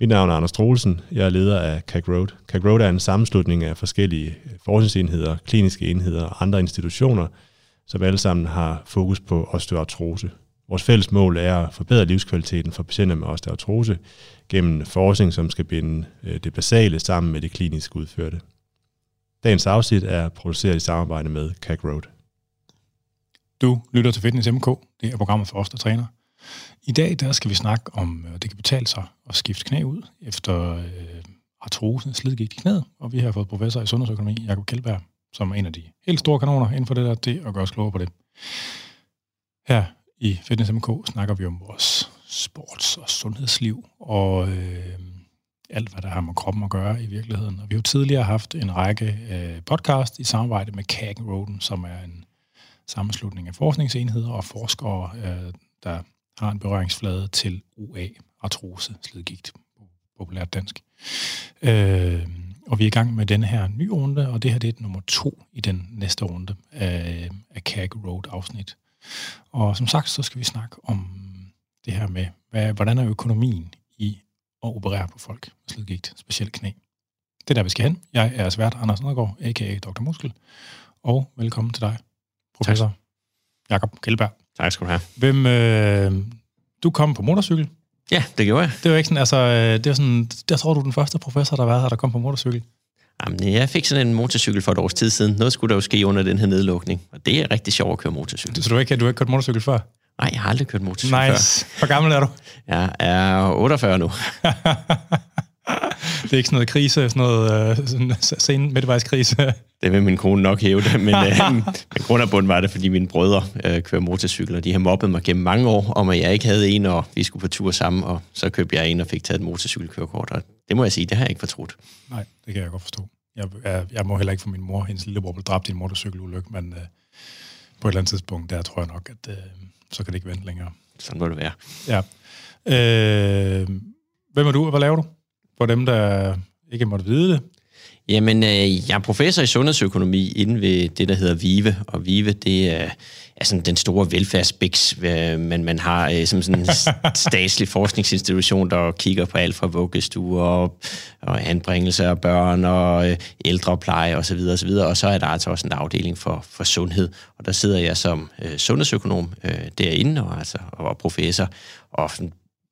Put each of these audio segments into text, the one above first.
Mit navn er Anders Troelsen. Jeg er leder af CAG Road. CAG Road er en sammenslutning af forskellige forskningsenheder, kliniske enheder og andre institutioner, som alle sammen har fokus på osteoartrose. Vores fælles mål er at forbedre livskvaliteten for patienter med osteoartrose gennem forskning, som skal binde øh, det basale sammen med det klinisk udførte. Dagens afsnit er produceret i samarbejde med CAG Road. Du lytter til Fitness MK. Det er programmet for os, der træner. I dag der skal vi snakke om, at det kan betale sig at skifte knæ ud efter øh, artrose, slidgigt i knæet. Og vi har fået professor i sundhedsøkonomi, Jakob Kjeldberg, som er en af de helt store kanoner inden for det der, det at gøre os klogere på det. Her i Fitness MK snakker vi om vores sports- og sundhedsliv, og øh, alt, hvad der har med kroppen at gøre i virkeligheden. Og vi har jo tidligere haft en række øh, podcast i samarbejde med Kagen Roden, som er en sammenslutning af forskningsenheder og forskere, øh, der har en berøringsflade til UA, artrose, slidgigt, populært dansk. Øh, og vi er i gang med den her nye runde, og det her det er nummer to i den næste runde af, af CAG Road-afsnit. Og som sagt, så skal vi snakke om det her med, hvad, hvordan er økonomien i at operere på folk med slidgigt, specielt knæ. Det er der, vi skal hen. Jeg er svært Anders Nedergaard, a.k.a. Dr. Muskel, og velkommen til dig, professor tak. Jakob Kjeldberg. Tak skal du have. Hvem, øh, du kom på motorcykel. Ja, det gjorde jeg. Det var ikke sådan, altså, øh, det var sådan, der tror du den første professor, der var her, der kom på motorcykel. Jamen, jeg fik sådan en motorcykel for et års tid siden. Noget skulle der jo ske under den her nedlukning. Og det er rigtig sjovt at køre motorcykel. Så du har ikke, du har ikke kørt motorcykel før? Nej, jeg har aldrig kørt motorcykel nice. før. Hvor gammel er du? Jeg er 48 nu. det er ikke sådan noget krise, sådan noget uh, sådan sen midtvejskrise. Det vil min kone nok hæve det, men, uh, men grund bund var det, fordi mine brødre uh, kører motorcykel, og de har mobbet mig gennem mange år, om at jeg ikke havde en, og vi skulle på tur sammen, og så købte jeg en og fik taget et motorcykelkørekort, og det må jeg sige, det har jeg ikke fortrudt. Nej, det kan jeg godt forstå. Jeg, jeg, jeg må heller ikke få min mor, hendes lillebror, blev dræbt i en motorcykelulykke, men uh, på et eller andet tidspunkt, der tror jeg nok, at uh, så kan det ikke vente længere. Sådan må det være. Ja. Uh, hvem er du, og hvad laver du? For dem, der ikke måtte vide det. Jamen, øh, jeg er professor i sundhedsøkonomi inden ved det, der hedder VIVE, og VIVE, det er, er sådan den store velfærdsbiks, øh, men man har øh, som sådan en statslig forskningsinstitution, der kigger på alt fra vuggestuer og, og anbringelse af børn og øh, ældrepleje osv. Og, så videre, og så er der altså også en afdeling for, for sundhed, og der sidder jeg som øh, sundhedsøkonom øh, derinde, og, altså, og professor, og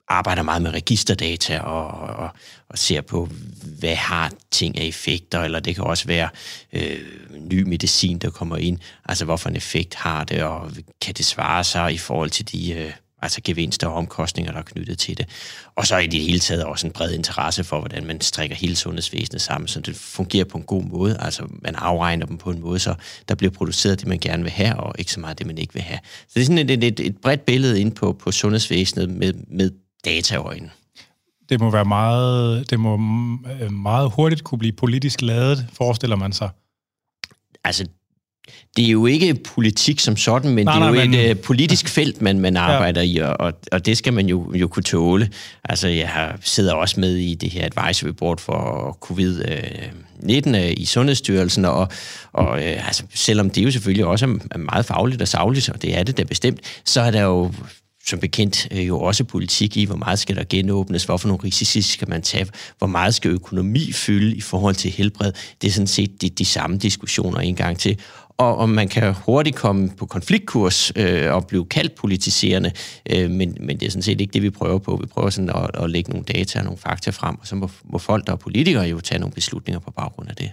arbejder meget med registerdata og, og, og ser på, hvad har ting af effekter, eller det kan også være øh, ny medicin, der kommer ind. Altså, hvorfor en effekt har det, og kan det svare sig i forhold til de øh, altså gevinster og omkostninger, der er knyttet til det. Og så i det hele taget også en bred interesse for, hvordan man strikker hele sundhedsvæsenet sammen, så det fungerer på en god måde. Altså, man afregner dem på en måde, så der bliver produceret det, man gerne vil have, og ikke så meget det, man ikke vil have. Så det er sådan et, et, et bredt billede ind på, på sundhedsvæsenet med, med dataøjne. Det må være meget, det må meget hurtigt kunne blive politisk lavet, forestiller man sig. Altså, det er jo ikke politik som sådan, men nej, det er jo nej, et men... Øh, politisk felt, man, man arbejder ja. i, og, og det skal man jo, jo kunne tåle. Altså, jeg har, sidder også med i det her advisory board for covid-19 øh, i Sundhedsstyrelsen, og, og øh, altså, selvom det jo selvfølgelig også er meget fagligt og savligt, og det er det da bestemt, så er der jo som bekendt øh, jo også politik i, hvor meget skal der genåbnes, hvorfor nogle risici skal man tage, hvor meget skal økonomi fylde i forhold til helbred. Det er sådan set de, de samme diskussioner en gang til. Og, om man kan hurtigt komme på konfliktkurs øh, og blive kaldt politiserende, øh, men, men det er sådan set ikke det, vi prøver på. Vi prøver sådan at, at lægge nogle data og nogle fakta frem, og så må, må folk, der er politikere, jo tage nogle beslutninger på baggrund af det.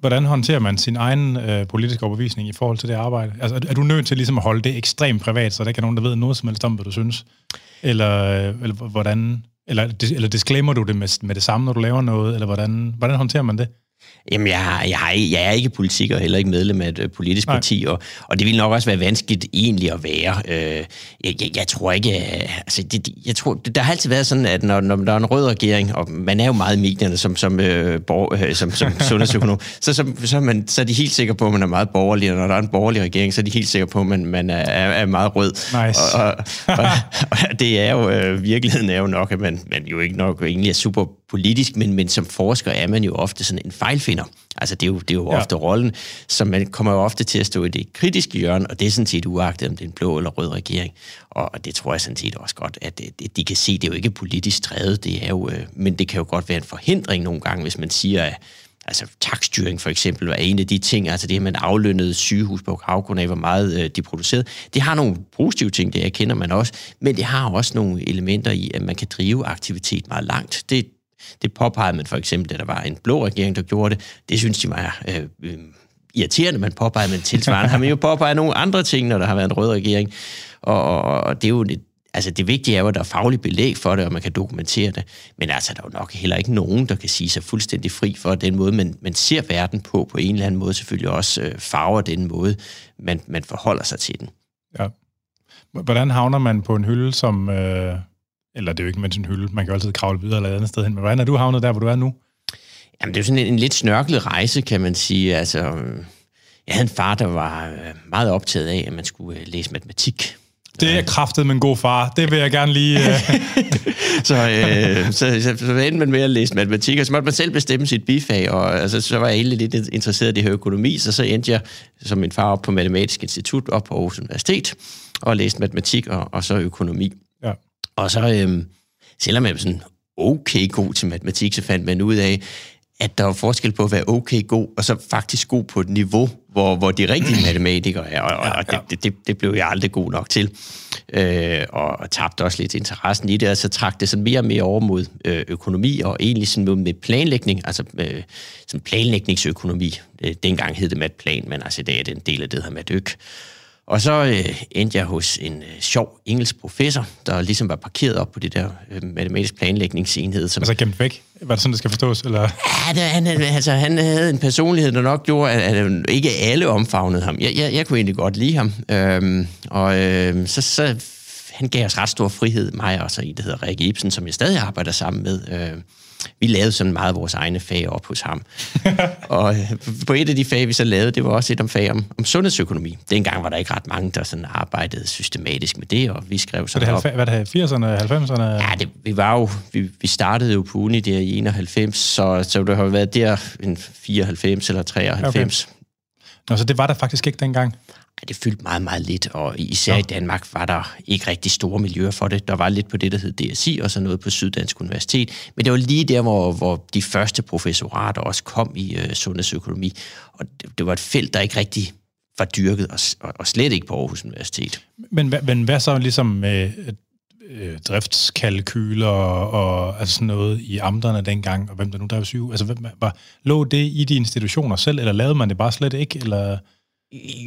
Hvordan håndterer man sin egen øh, politiske overbevisning i forhold til det arbejde? Altså, er, er du nødt til ligesom at holde det ekstremt privat, så der ikke er nogen, der ved noget som helst om, hvad du synes? Eller, øh, eller hvordan... Eller, eller disclaimer du det med, med det samme, når du laver noget? Eller hvordan, hvordan håndterer man det? Jamen, jeg, jeg, jeg er ikke politik og heller ikke medlem af et øh, politisk Nej. parti, og, og det vil nok også være vanskeligt egentlig at være. Øh, jeg, jeg, jeg tror ikke... Øh, altså, det, jeg tror, det, der har altid været sådan, at når, når der er en rød regering, og man er jo meget i medierne som, som, øh, borg, øh, som, som sundhedsøkonom, så, så, så, er man, så er de helt sikre på, at man er meget borgerlig, og når der er en borgerlig regering, så er de helt sikre på, at man, man er, er meget rød. Nice. Og, og, og, og det er jo... Øh, virkeligheden er jo nok, at man, man jo ikke nok egentlig er super politisk, men, men som forsker er man jo ofte sådan en fejlfinder. Altså det er jo, det er jo ja. ofte rollen, så man kommer jo ofte til at stå i det kritiske hjørne, og det er sådan set uagtet, om det er en blå eller rød regering. Og det tror jeg sådan set også godt, at de kan se, det er jo ikke politisk drevet, det er jo, øh, men det kan jo godt være en forhindring nogle gange, hvis man siger, at altså takstyring for eksempel var en af de ting, altså det, at man aflønnede sygehus på baggrund af, hvor meget øh, de producerede. Det har nogle positive ting, det erkender man også, men det har også nogle elementer i, at man kan drive aktivitet meget langt. Det, det påpegede man for eksempel, da der var en blå regering, der gjorde det. Det synes de var øh, øh, irriterende, man påpegede, men tilsvarende har man jo påpeget nogle andre ting, når der har været en rød regering. Og, og, og det er jo et, altså det vigtige er jo, at der er faglig belæg for det, og man kan dokumentere det. Men altså, der er jo nok heller ikke nogen, der kan sige sig fuldstændig fri for den måde, man, man ser verden på, på en eller anden måde selvfølgelig også øh, farver den måde, man, man forholder sig til den. Ja. Hvordan havner man på en hylde, som... Øh, eller det er jo ikke med en hylde, man kan jo altid kravle videre eller et andet sted hen, men hvordan er du havnet der, hvor du er nu? Jamen, det er jo sådan en, en lidt snørklet rejse, kan man sige. Altså, jeg havde en far, der var øh, meget optaget af, at man skulle øh, læse matematik. Det er kraftet med en god far. Det vil jeg gerne lige... Uh... så, øh, så, så, så endte man med at læse matematik, og så måtte man selv bestemme sit bifag, og altså, så var jeg egentlig lidt interesseret i det her økonomi, så så endte jeg som min far op på Matematisk Institut op på Aarhus Universitet, og læste matematik og, og så økonomi. Og så, øh, selvom jeg var sådan okay god til matematik, så fandt man ud af, at der var forskel på at være okay god, og så faktisk god på et niveau, hvor, hvor de rigtige matematikere er, og, ja, ja. og det, det, det blev jeg aldrig god nok til. Øh, og, og tabte også lidt interessen i det, og så trak det sådan mere og mere over mod øh, økonomi, og egentlig sådan noget med planlægning, altså øh, sådan planlægningsøkonomi. Øh, dengang hed det matplan, men altså i dag er det en del af det, hedder matøk. Og så øh, endte jeg hos en øh, sjov engelsk professor, der ligesom var parkeret op på det der øh, matematisk planlægningsenhed. Som... Altså gemt væk? Var det sådan, det skal forstås? Eller? Ja, det, han, altså, han havde en personlighed, der nok gjorde, at, at ikke alle omfavnede ham. Jeg, jeg, jeg kunne egentlig godt lide ham. Øhm, og øh, så, så han gav os ret stor frihed, mig og så i, det hedder Rikke Ibsen, som jeg stadig arbejder sammen med. Øh, vi lavede sådan meget vores egne fag op hos ham. og øh, på et af de fag, vi så lavede, det var også et om fag om, om sundhedsøkonomi. Dengang var der ikke ret mange, der sådan arbejdede systematisk med det, og vi skrev sådan det op. Hvad det 80'erne, 90'erne? Ja, det, vi var jo, vi, vi startede jo på uni der i 91, så, så det har været der en 94 eller 93. Okay. Nå, så det var der faktisk ikke dengang? Det fyldte meget, meget lidt, og især ja. i Danmark var der ikke rigtig store miljøer for det. Der var lidt på det, der hed DSI, og så noget på Syddansk Universitet. Men det var lige der, hvor, hvor de første professorater også kom i øh, sundhedsøkonomi, og det, det var et felt, der ikke rigtig var dyrket, og, og, slet ikke på Aarhus Universitet. Men, men hvad så ligesom med øh, driftskalkyler og, og altså sådan noget i amterne dengang, og hvem der nu drev syge? Altså, var, lå det i de institutioner selv, eller lavede man det bare slet ikke, eller...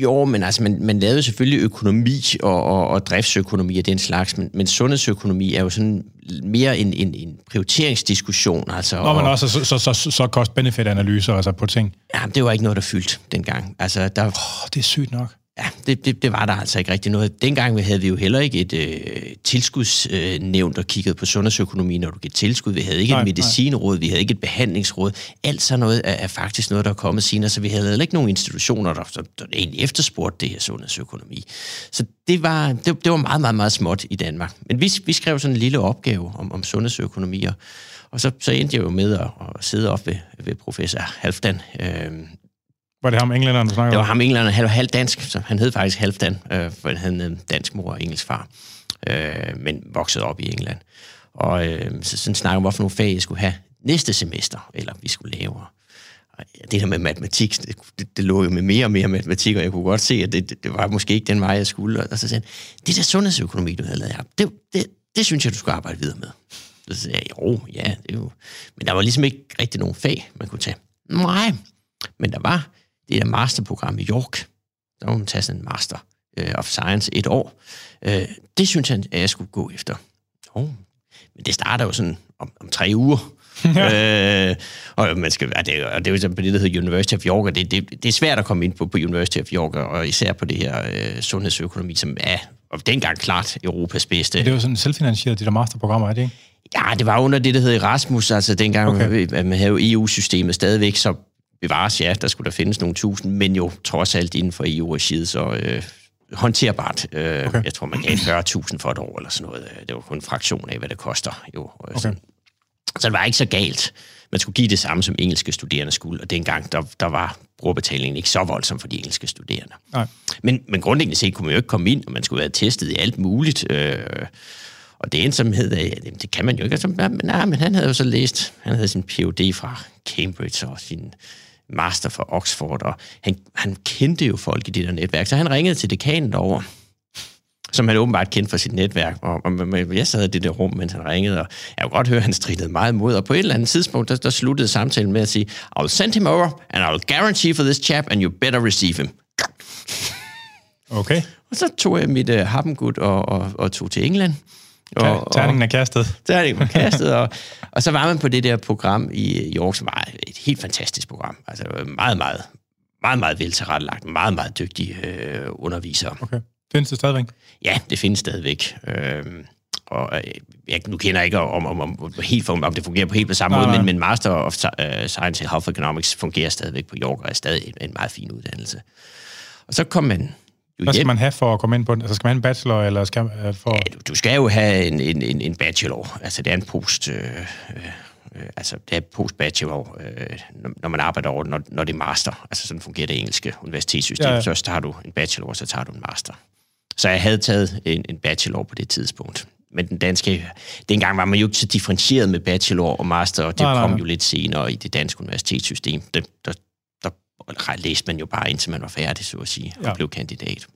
Jo, men altså, man, man lavede selvfølgelig økonomi og, og, og driftsøkonomi og den slags, men, men sundhedsøkonomi er jo sådan mere en, en, en prioriteringsdiskussion. Altså, Nå, men også så, så, så, så, cost-benefit-analyser altså på ting. Ja, det var ikke noget, der fyldte dengang. Altså, der, oh, det er sygt nok. Ja, det, det, det var der altså ikke rigtig noget. Dengang havde vi jo heller ikke et øh, tilskudsnævn, øh, der kiggede på sundhedsøkonomi, når du giver tilskud. Vi havde ikke nej, et medicinråd, nej. vi havde ikke et behandlingsråd. Alt sådan noget er, er faktisk noget, der er kommet senere, så vi havde heller ikke nogen institutioner, der, der, der egentlig efterspurgte det her sundhedsøkonomi. Så det var, det, det var meget, meget, meget småt i Danmark. Men vi, vi skrev sådan en lille opgave om, om sundhedsøkonomi, og, og så, så endte jeg jo med at, at sidde op ved, ved professor Halfdan, øh, var det ham englænderen, du snakkede Det var ham englænderen, han var halv dansk, så han hed faktisk Halvdan, øh, for han havde en dansk mor og engelsk far, øh, men voksede op i England. Og øh, så sådan snakkede om, hvorfor nogle fag jeg skulle have næste semester, eller vi skulle lave. Og det der med matematik, det, det, det lå jo med mere og mere matematik, og jeg kunne godt se, at det, det, det var måske ikke den vej, jeg skulle. Og så sagde han, det der sundhedsøkonomi, du havde lavet her, det, det, det synes jeg, du skulle arbejde videre med. Så sagde jeg, jo, ja, det er jo... Men der var ligesom ikke rigtig nogen fag, man kunne tage. Nej, men der var det er et masterprogram i York. Der må man tage sådan en Master uh, of Science et år. Uh, det synes jeg, at jeg skulle gå efter. Oh. Men det starter jo sådan om, om tre uger. øh, og man skal, og det, og det er jo sådan på det, der hedder University of York, og det, det, det er svært at komme ind på, på University of York, og især på det her øh, sundhedsøkonomi, som er og dengang klart Europas bedste. Det var sådan selvfinansieret, de der masterprogrammer, er det ikke? Ja, det var under det, der hed Erasmus, altså dengang okay. man havde jo EU-systemet stadigvæk, så bevares, ja, der skulle der findes nogle tusind, men jo trods alt inden for EU-regiet, så øh, håndterbart. Øh, okay. Jeg tror, man gav 40.000 for et år eller sådan noget. Det var kun en fraktion af, hvad det koster. Jo, okay. Så det var ikke så galt. Man skulle give det samme, som engelske studerende skulle, og dengang, der, der var brugerbetalingen ikke så voldsom for de engelske studerende. Nej. Men, men grundlæggende set kunne man jo ikke komme ind, og man skulle være testet i alt muligt. Øh, og det endte som hed, at det kan man jo ikke. Altså, nej, men han havde jo så læst, han havde sin Ph.D. fra Cambridge og sin master fra Oxford, og han, han kendte jo folk i det der netværk, så han ringede til dekanen over, som han åbenbart kendte fra sit netværk, og, og, jeg sad i det der rum, mens han ringede, og jeg kunne godt høre, at han stridede meget imod, og på et eller andet tidspunkt, der, der sluttede samtalen med at sige, I'll send him over, and I'll guarantee for this chap, and you better receive him. Okay. Og så tog jeg mit uh, happengud og, og, og tog til England. Og, Terningen er kastet. Terningen var kastet, og, og så var man på det der program i York, som var et helt fantastisk program. Altså meget, meget, meget, meget veltilrettelagt, meget, meget dygtige øh, undervisere. Okay. Findes det stadigvæk? Ja, det findes stadigvæk. Øhm, og øh, jeg, nu kender jeg ikke om, om, om, om, helt, om det fungerer på helt på samme nej, måde, nej. Men, men Master of Science in Health Economics fungerer stadigvæk på York, og er stadig en, en meget fin uddannelse. Og så kom man hvad skal man have for at komme ind på den? Altså skal man have en bachelor, eller skal man uh, for... Ja, du, du skal jo have en, en, en bachelor. Altså det er en post... Øh, øh, altså det er post-bachelor, øh, når man arbejder over når, når det er master. Altså sådan fungerer det engelske universitetssystem. Ja, ja. Så tager du en bachelor, og så tager du en master. Så jeg havde taget en, en bachelor på det tidspunkt. Men den danske... Dengang var man jo ikke så differentieret med bachelor og master, og det nej, kom nej. jo lidt senere i det danske universitetssystem. Det, der, der læste man jo bare indtil man var færdig, så at sige, og ja. blev kandidat.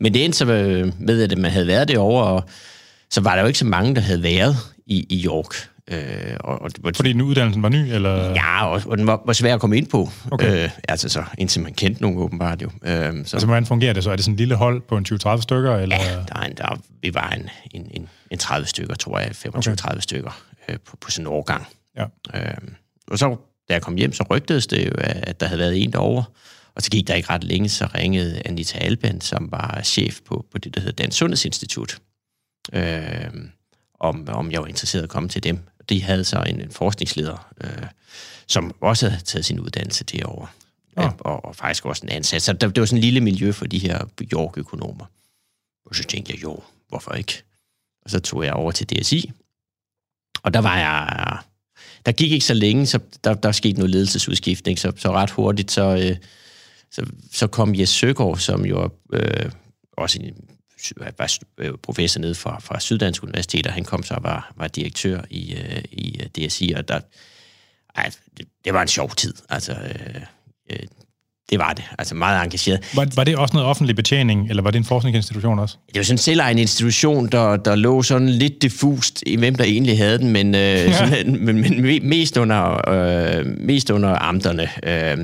Men det endte så med, at man havde været derovre, og så var der jo ikke så mange, der havde været i, i York. Øh, og, og, Fordi den uddannelsen var ny, eller? Ja, og, og den var, var svær at komme ind på. Okay. Øh, altså så, indtil man kendte nogen åbenbart jo. Øh, så. Altså, hvordan fungerer det så? Er det sådan en lille hold på en 20-30 stykker? Eller? Ja, der er en, der, vi var en, en, en, en 30 stykker, tror jeg, 25-30 okay. stykker øh, på, på sådan en årgang. Ja. Øh, og så da jeg kom hjem, så rygtedes det jo, at der havde været en derovre. Og så gik der ikke ret længe, så ringede Anita Alban, som var chef på, på det, der hedder Dansk Sundhedsinstitut, øh, om, om jeg var interesseret at komme til dem. De havde så en, en forskningsleder, øh, som også havde taget sin uddannelse derovre. Ja. Og, og faktisk også en ansat. Så der, det var sådan en lille miljø for de her York-økonomer. Og så tænkte jeg, jo, hvorfor ikke? Og så tog jeg over til DSI. Og der var jeg der gik ikke så længe, så der, der skete noget ledelsesudskiftning, så, så ret hurtigt, så, øh, så, så kom Jes Søgaard, som jo øh, også en, øh, var øh, professor nede fra, fra Syddansk Universitet, og han kom så og var, var direktør i, øh, i DSI, og der, ej, det, det var en sjov tid. Altså, øh, øh, det var det. Altså meget engageret. Var, var det også noget offentlig betjening, eller var det en forskningsinstitution også? Det var sådan en selvejende institution, der, der lå sådan lidt diffust i, hvem der egentlig havde den, men, øh, ja. sådan, men, men mest, under, øh, mest under amterne. Øh,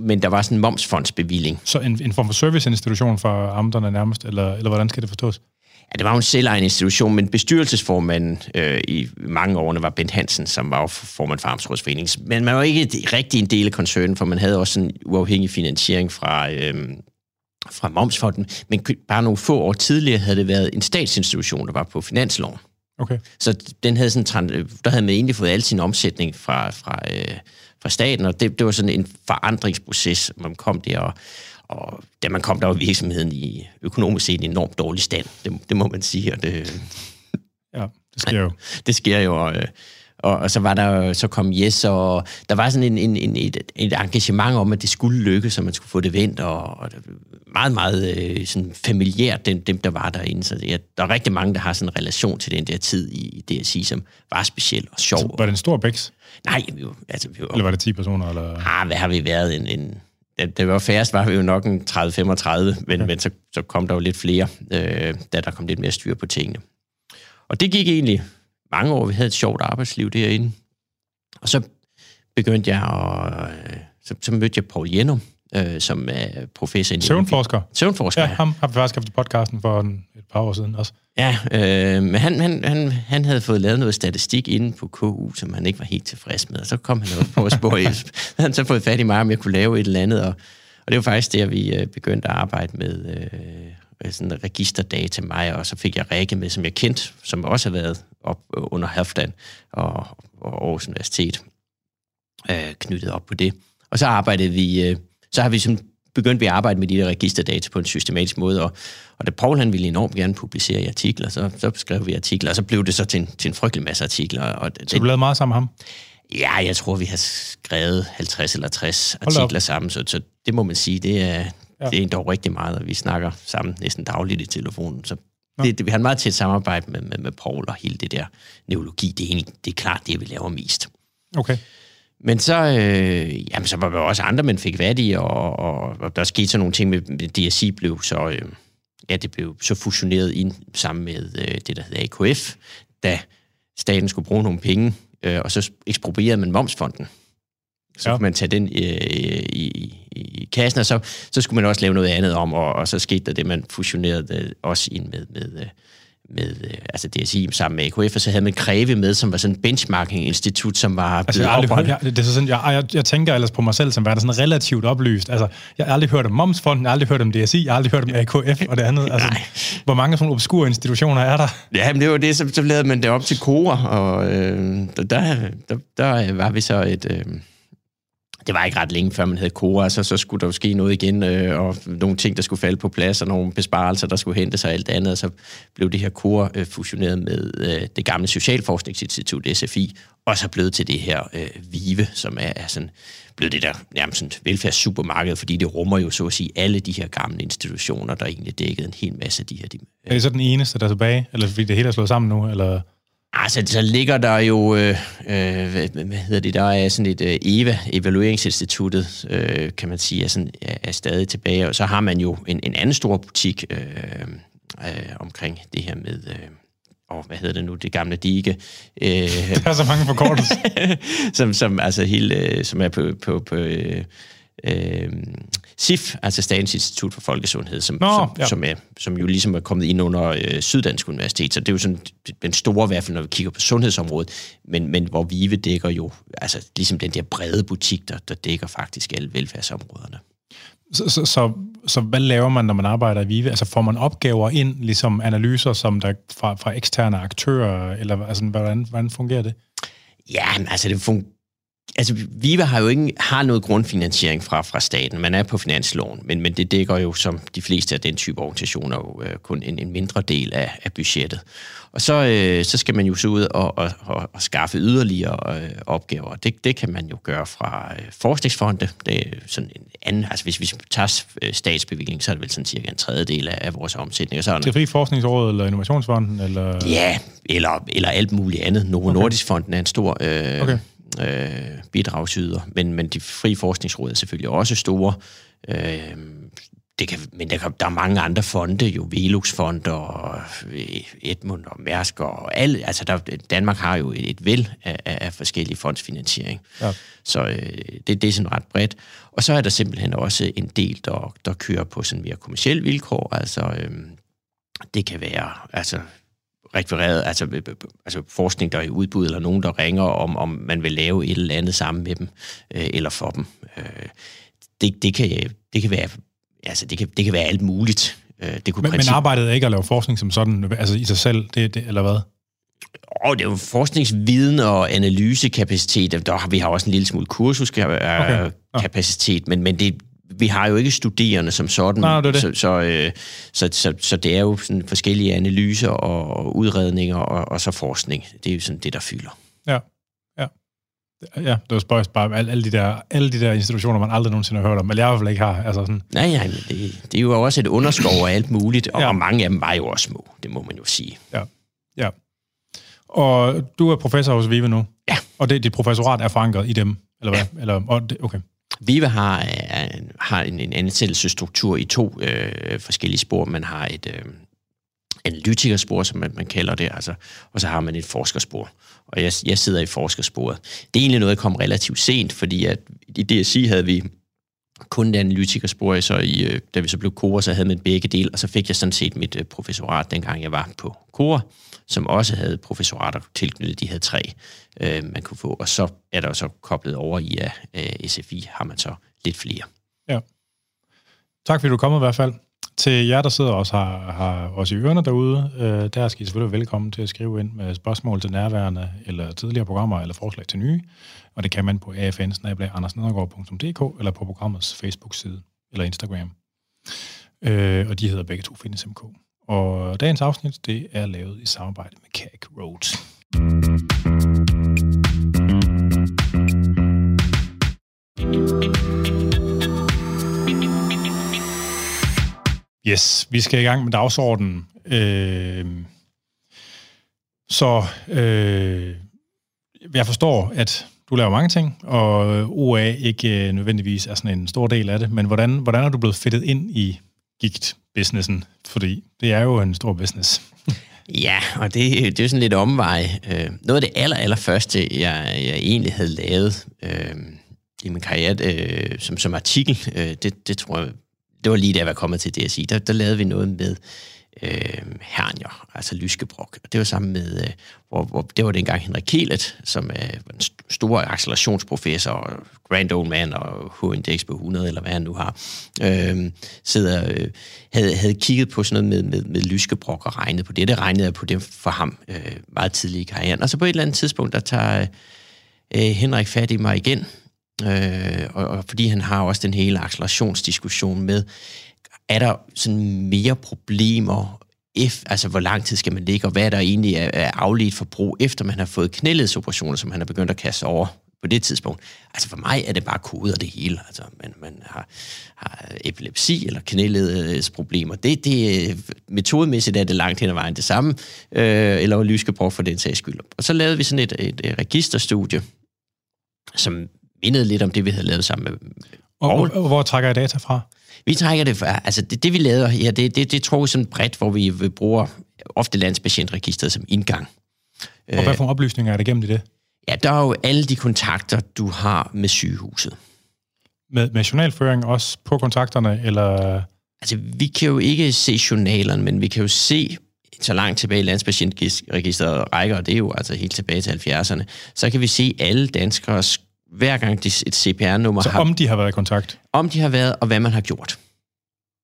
men der var sådan en momsfondsbevilling. Så en, en form for serviceinstitution for amterne nærmest, eller, eller hvordan skal det forstås? Ja, det var jo en selvejende institution, men bestyrelsesformanden øh, i mange årene var Bent Hansen, som var formand for Amtsrådsforeningen. Men man var ikke rigtig en del af koncernen, for man havde også en uafhængig finansiering fra, øh, fra Momsfonden. Men bare nogle få år tidligere havde det været en statsinstitution, der var på finansloven. Okay. Så den havde sådan, der havde man egentlig fået al sin omsætning fra, fra, øh, fra staten, og det, det var sådan en forandringsproces, man kom der, og, og da man kom, der var virksomheden i økonomisk set en enormt dårlig stand. Det, det må man sige. Og det, ja, det sker jo. Det sker jo, og, og, og så var der så kom Yes, og der var sådan en, en, en, et, et engagement om, at det skulle lykkes, så man skulle få det vendt, og, og meget, meget øh, sådan familiært, dem, dem, der var derinde. Så ja, der er rigtig mange, der har sådan en relation til den der tid i DSI, som var speciel og sjov. Så var det en stor bæks? Nej, vi var, altså, vi var, Eller var det 10 personer? Eller? Ah, hvad har vi været? En, en, det, var færrest, var vi jo nok en 30-35, men, ja. men så, så kom der jo lidt flere, øh, da der kom lidt mere styr på tingene. Og det gik egentlig mange år. Vi havde et sjovt arbejdsliv derinde. Og så begyndte jeg at... Øh, så, så mødte jeg Paul Jenum, øh, som er professor i... Søvnforsker. Søvnforsker, ja. ham har vi faktisk haft i podcasten for en, et par år siden også. Ja, øh, men han, han, han, han havde fået lavet noget statistik inde på KU, som han ikke var helt tilfreds med, og så kom han op på at spørge, han så fået fat i mig, om jeg kunne lave et eller andet, og, og det var faktisk der, vi øh, begyndte at arbejde med øh, sådan registerdata mig, og så fik jeg Rikke med, som jeg kendte, som også har været op under Halfdan og, og Aarhus Universitet, øh, knyttet op på det. Og så arbejdede vi, øh, så har vi sådan begyndte vi at arbejde med de der registerdata på en systematisk måde, og, og da Paul han ville enormt gerne publicere i artikler, så, så skrev vi artikler, og så blev det så til en, til en frygtelig masse artikler. Og det, så du lavede meget sammen med ham? Ja, jeg tror, vi har skrevet 50 eller 60 artikler sammen, så, så det må man sige, det er, ja. det er dog rigtig meget, og vi snakker sammen næsten dagligt i telefonen, så det, det, vi har en meget tæt samarbejde med, med, med Paul og hele det der neurologi. Det er, egentlig, det er klart det, vi laver mest. Okay. Men så, øh, jamen, så var der også andre, man fik vat i, og, og, og der skete så nogle ting med, med DSI blev så, øh, ja, det blev så fusioneret ind sammen med øh, det, der hedder AKF, da staten skulle bruge nogle penge, øh, og så eksproprierede man momsfonden. Så ja. kunne man tage den øh, i, i, i kassen, og så, så skulle man også lave noget andet om, og, og så skete der det, man fusionerede også ind med, med, øh, med øh, altså DSI sammen med AKF, og så havde man Kreve med, som var sådan en benchmarking-institut, som var altså, jeg, aldrig, jeg, det er sådan, jeg, jeg, jeg tænker ellers på mig selv, som var der sådan relativt oplyst. Altså, jeg har aldrig hørt om Momsfonden, jeg har aldrig hørt om DSI, jeg har aldrig hørt om AKF og det andet. Altså, hvor mange sådan obskure institutioner er der? Ja, men det var det, så, så lavede man det op til Kora, og øh, der, der, der, der var vi så et... Øh, det var ikke ret længe, før man havde Kora, så, så skulle der jo ske noget igen, øh, og nogle ting, der skulle falde på plads, og nogle besparelser, der skulle hente sig alt andet, og så blev det her Kora øh, fusioneret med øh, det gamle Socialforskningsinstitut, SFI, og så blevet til det her øh, VIVE, som er, er sådan, blevet det der nærmest sådan velfærdssupermarked, fordi det rummer jo så at sige alle de her gamle institutioner, der egentlig dækkede en hel masse af de her... De, øh, er det så den eneste, der er tilbage, eller fordi det hele er slået sammen nu, eller... Altså, så ligger der jo, øh, øh, hvad, hvad hedder det, der er sådan et øh, EVA, Evalueringsinstituttet, øh, kan man sige, er, sådan, er, er stadig tilbage. Og så har man jo en, en anden stor butik øh, øh, omkring det her med, øh, og hvad hedder det nu, det gamle dige. Øh, der er så mange forkortelser. som, som, altså hele, øh, som er på, på, på øh, øh, SIF, altså Statens Institut for Folkesundhed, som, Nå, som, ja. som, er, som jo ligesom er kommet ind under øh, Syddansk Universitet. Så det er jo sådan den store, i hvert fald når vi kigger på sundhedsområdet, men, men hvor Vive dækker jo, altså ligesom den der brede butik, der, der dækker faktisk alle velfærdsområderne. Så, så, så, så hvad laver man, når man arbejder i Vive? Altså får man opgaver ind, ligesom analyser som der fra, fra eksterne aktører, eller altså, hvordan, hvordan fungerer det? Ja, altså det fungerer Altså, Viva har jo ikke har noget grundfinansiering fra, fra staten. Man er på finansloven, men, men det dækker jo, som de fleste af den type organisationer, jo, øh, kun en, en mindre del af, af budgettet. Og så, øh, så skal man jo så ud og, og, og, og skaffe yderligere øh, opgaver. Det, det kan man jo gøre fra øh, forskningsfonde. Det er sådan en anden, altså hvis vi tager øh, statsbevilling, så er det vel sådan cirka en tredjedel af, af vores omsætning. Og så det er fri forskningsråd eller innovationsfonden? Eller? Ja, eller, eller alt muligt andet. Novo okay. Nordisk Fonden er en stor... Øh, okay øh, bidragsyder, men, men de frie forskningsråd er selvfølgelig også store. Øh, det kan, men der, kan, der er mange andre fonde, jo Velux-fond og øh, Edmund og Mærsk og alle. Altså der, Danmark har jo et, et væld af, af forskellige fondsfinansiering. Ja. Så øh, det, det er sådan ret bredt. Og så er der simpelthen også en del, der, der kører på sådan mere kommersielle vilkår. Altså øh, det kan være altså rekvireret, altså, øh, øh, altså forskning, der er i udbud, eller nogen, der ringer om, om man vil lave et eller andet sammen med dem, øh, eller for dem. Øh, det, det, kan, det kan være altså det kan, det kan være alt muligt. Øh, det kunne men, princip... men arbejdet er ikke at lave forskning som sådan, altså i sig selv, det, det, eller hvad? Og det er jo forskningsviden og analysekapacitet. Der har vi har også en lille smule kursuskapacitet, okay. ja. men, men det, vi har jo ikke studerende som sådan, Nej, det det. Så, så, øh, så, så, så det er jo sådan forskellige analyser og udredninger og, og så forskning. Det er jo sådan det, der fylder. Ja, ja. Ja, det var spøjst bare alle, alle, de der, alle de der institutioner, man aldrig nogensinde har hørt om, men jeg i hvert fald ikke har. Altså sådan. Nej, ja, det, det er jo også et underskov af alt muligt, og, ja. og mange af dem var jo også små, det må man jo sige. Ja, ja. Og du er professor hos VIVE nu? Ja. Og det, dit professorat er forankret i dem, eller hvad? Ja. Eller, og det, okay. Viva har, øh, har en, en ansættelsesstruktur i to øh, forskellige spor. Man har et øh, analytikerspor, som man, man kalder det, altså, og så har man et forskerspor. Og jeg, jeg sidder i forskersporet. Det er egentlig noget, der kom relativt sent, fordi at i DSI havde vi kun det analytikerspor, så i, øh, da vi så blev kor, så havde man begge dele, og så fik jeg sådan set mit øh, professorat, dengang jeg var på kor, som også havde professorater tilknyttet, de havde tre, øh, man kunne få, og så er der så koblet over i, at øh, SFI har man så lidt flere. Ja. Tak fordi du kom i hvert fald. Til jer, der sidder også har, har os i ørerne derude, øh, der skal I selvfølgelig være velkommen til at skrive ind med spørgsmål til nærværende, eller tidligere programmer, eller forslag til nye. Og det kan man på afn eller på programmets Facebook-side. eller Instagram. Øh, og de hedder begge to Fitness MK. Og dagens afsnit, det er lavet i samarbejde med CAC Road. Yes, vi skal i gang med dagsordenen. Øh, så øh, jeg forstår, at du laver mange ting, og OA ikke øh, nødvendigvis er sådan en stor del af det, men hvordan, hvordan er du blevet fedtet ind i gigt-businessen? Fordi det er jo en stor business. Ja, og det, det er jo sådan lidt omvej. Øh, noget af det aller, aller første, jeg, jeg egentlig havde lavet øh, i min karriere øh, som, som artikel, øh, det, det tror jeg, det var lige da jeg var kommet til DSI, der, der lavede vi noget med øh, hernier, altså lyskebrok. Og det var sammen med, øh, hvor, hvor, det var dengang Henrik Kelet, som øh, er en stor accelerationsprofessor, grand old man og H-index på 100, eller hvad han nu har, øh, sidder, øh, havde, havde kigget på sådan noget med, med, med lyskebrok og regnet på det. Det regnede jeg på det for ham øh, meget tidligt i karrieren. Og så på et eller andet tidspunkt, der tager øh, Henrik fat i mig igen, øh, og, og fordi han har også den hele accelerationsdiskussion med, er der sådan mere problemer, if, altså hvor lang tid skal man ligge, og hvad er der egentlig er, afledt forbrug, efter man har fået knæledsoperationer, som han er begyndt at kaste over på det tidspunkt. Altså for mig er det bare koder det hele. Altså man, man har, har epilepsi eller knæledsproblemer. Det, det, metodemæssigt er det langt hen ad vejen det samme, øh, eller lyskebrug for den sags skyld. Og så lavede vi sådan et, et, et registerstudie, som mindede lidt om det, vi havde lavet sammen med og, og, og hvor trækker jeg data fra? Vi trækker det fra, altså det, det vi lavede her, det, det, det tror sådan bredt, hvor vi, vi bruger ofte landspatientregistret som indgang. Og hvad for oplysninger er der gennem i det? Ja, der er jo alle de kontakter, du har med sygehuset. Med, med journalføring også på kontakterne, eller... Altså, vi kan jo ikke se journalerne, men vi kan jo se, så langt tilbage i landspatientregisteret rækker, og det er jo altså helt tilbage til 70'erne, så kan vi se alle danskers hver gang de, et CPR-nummer så har... om de har været i kontakt? Om de har været, og hvad man har gjort.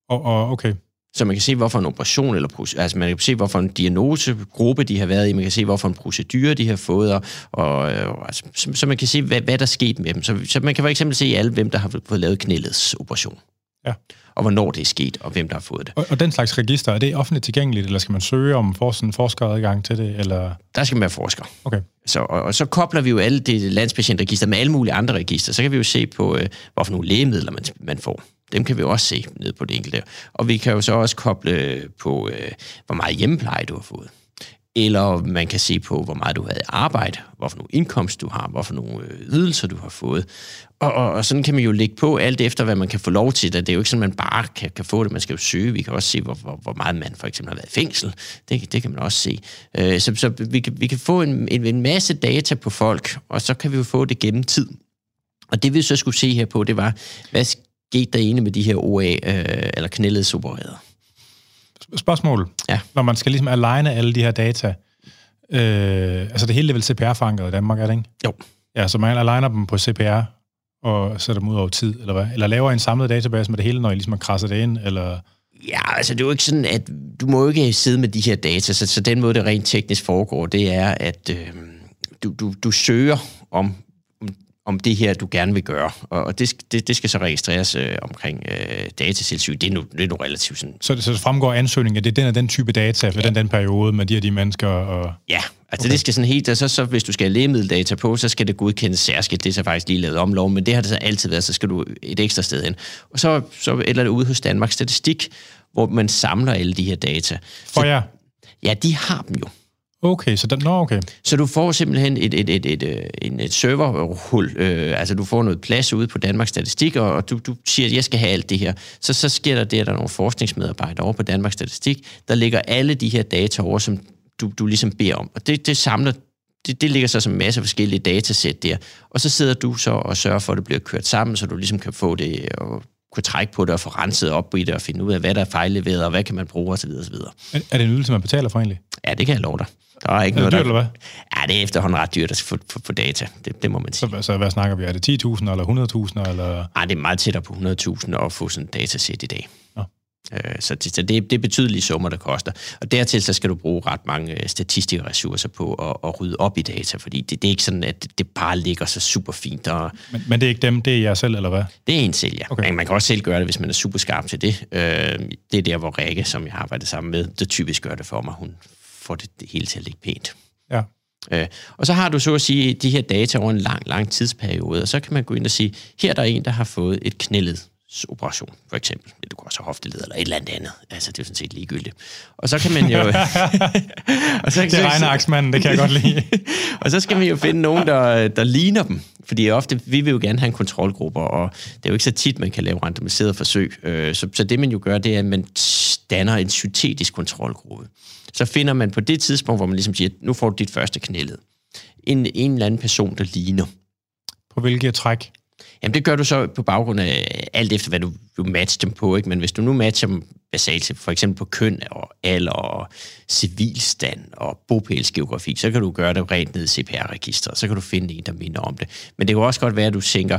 Og, og okay. Så man kan se, hvorfor en operation, eller altså man kan se, hvorfor en diagnosegruppe de har været i, man kan se, hvorfor en procedure de har fået, og, og altså, så, så man kan se, hvad, hvad der er sket med dem. Så, så man kan for eksempel se alle, hvem der har fået lavet knælets operation. Ja. Og hvornår det er sket, og hvem der har fået det. Og, og den slags register, er det offentligt tilgængeligt, eller skal man søge om for sådan forskeradgang til det? Eller? Der skal man være forsker. Okay. Så, og, og så kobler vi jo alle det landspatientregister med alle mulige andre register. Så kan vi jo se på, øh, hvorfor nogle lægemidler man, man får. Dem kan vi også se ned på det enkelte. Og vi kan jo så også koble på, øh, hvor meget hjemmepleje du har fået. Eller man kan se på, hvor meget du har i arbejde, hvorfor nogle indkomst du har, hvorfor nogle øh, ydelser du har fået. Og, og, og sådan kan man jo lægge på alt efter, hvad man kan få lov til. Det er jo ikke sådan, at man bare kan, kan få det. Man skal jo søge. Vi kan også se, hvor, hvor, hvor meget man for eksempel har været i fængsel. Det, det kan man også se. Øh, så så vi, kan, vi kan få en, en, en masse data på folk, og så kan vi jo få det gennem tid. Og det vi så skulle se her på, det var, hvad skete der ene med de her OA, øh, eller knælledsopererede? Spørgsmål. Ja. Når man skal ligesom aligne alle de her data, øh, altså det hele er vel CPR-fanget i Danmark, er det ikke? Jo. Ja, så man aligner dem på CPR, og sætter dem ud over tid, eller hvad? Eller laver en samlet database med det hele, når I ligesom krasser det ind, eller... Ja, altså det er jo ikke sådan, at du må jo ikke sidde med de her data, så, så den måde, det rent teknisk foregår, det er, at øh, du, du, du søger om om det her, du gerne vil gøre. Og det, det, det skal så registreres øh, omkring øh, datatilsyn. Det er nu, det er nu relativt sådan... Så det, så det fremgår ansøgningen, at det er den og den type data for ja. den, den periode med de her de mennesker? Og... Ja, altså okay. det skal sådan helt... Så, så hvis du skal have lægemiddeldata på, så skal det godkendes særskilt. Det er så faktisk lige lavet om lov, men det har det så altid været, så skal du et ekstra sted hen. Og så, så eller det ude hos Danmarks Statistik, hvor man samler alle de her data. For jer? Ja, de har dem jo. Okay, så, den, no, okay. så du får simpelthen et, et, et, et, øh, et, et serverhul, øh, altså du får noget plads ude på Danmarks Statistik, og, og du, du siger, at jeg skal have alt det her. Så, så sker der det, at der er nogle forskningsmedarbejdere over på Danmarks Statistik, der ligger alle de her data over, som du, du ligesom beder om. Og det, det samler det, det ligger så som en masse forskellige datasæt der. Og så sidder du så og sørger for, at det bliver kørt sammen, så du ligesom kan få det og kunne trække på det og få renset op i det og finde ud af, hvad der er fejlleveret, og hvad kan man bruge osv. osv. Er, er det en ydelse, man betaler for egentlig? Ja, det kan jeg love dig. Der er ikke er det noget, dyrt, der... eller hvad? Ja, det er efterhånden ret dyrt at få, få, få data. Det, det må man sige. Så, så hvad snakker vi? Er det 10.000 eller 100.000? Eller? Nej, det er meget tættere på 100.000 at få sådan en datasæt i dag. Nå. Øh, så det, så det, det er betydelige summer, der koster. Og dertil så skal du bruge ret mange øh, statistiske ressourcer på at, at rydde op i data, fordi det, det er ikke sådan, at det bare ligger så super fint. Og Men, men det er ikke dem, det er jeg selv, eller hvad? det er en selv, ja. Okay. Okay. Man kan også selv gøre det, hvis man er super skarp til det. Øh, det er der, hvor Rikke, som jeg har arbejdet sammen med, det typisk gør det for mig. Hun får det, det hele til at ligge pænt. Ja. Øh, og så har du så at sige de her data over en lang, lang tidsperiode, og så kan man gå ind og sige, her er der en, der har fået et knældet operation, for eksempel. Det kunne også have hofteled eller et eller andet andet. Altså, det er jo sådan set ligegyldigt. Og så kan man jo... og så, Det er regneaksmanden, det kan jeg godt lide. og så skal man jo finde nogen, der, der ligner dem. Fordi ofte, vi vil jo gerne have en kontrolgruppe, og det er jo ikke så tit, man kan lave randomiseret forsøg. Øh, Så, så det man jo gør, det er, at man danner en syntetisk kontrolgruppe. Så finder man på det tidspunkt, hvor man ligesom siger, nu får du dit første knældet. En, en eller anden person, der ligner. På hvilke træk? Jamen det gør du så på baggrund af alt efter, hvad du, du matcher dem på. Ikke? Men hvis du nu matcher dem basalt for eksempel på køn og alder og civilstand og bopælsgeografi, så kan du gøre det rent ned i CPR-registret, så kan du finde en, der minder om det. Men det kan også godt være, at du tænker,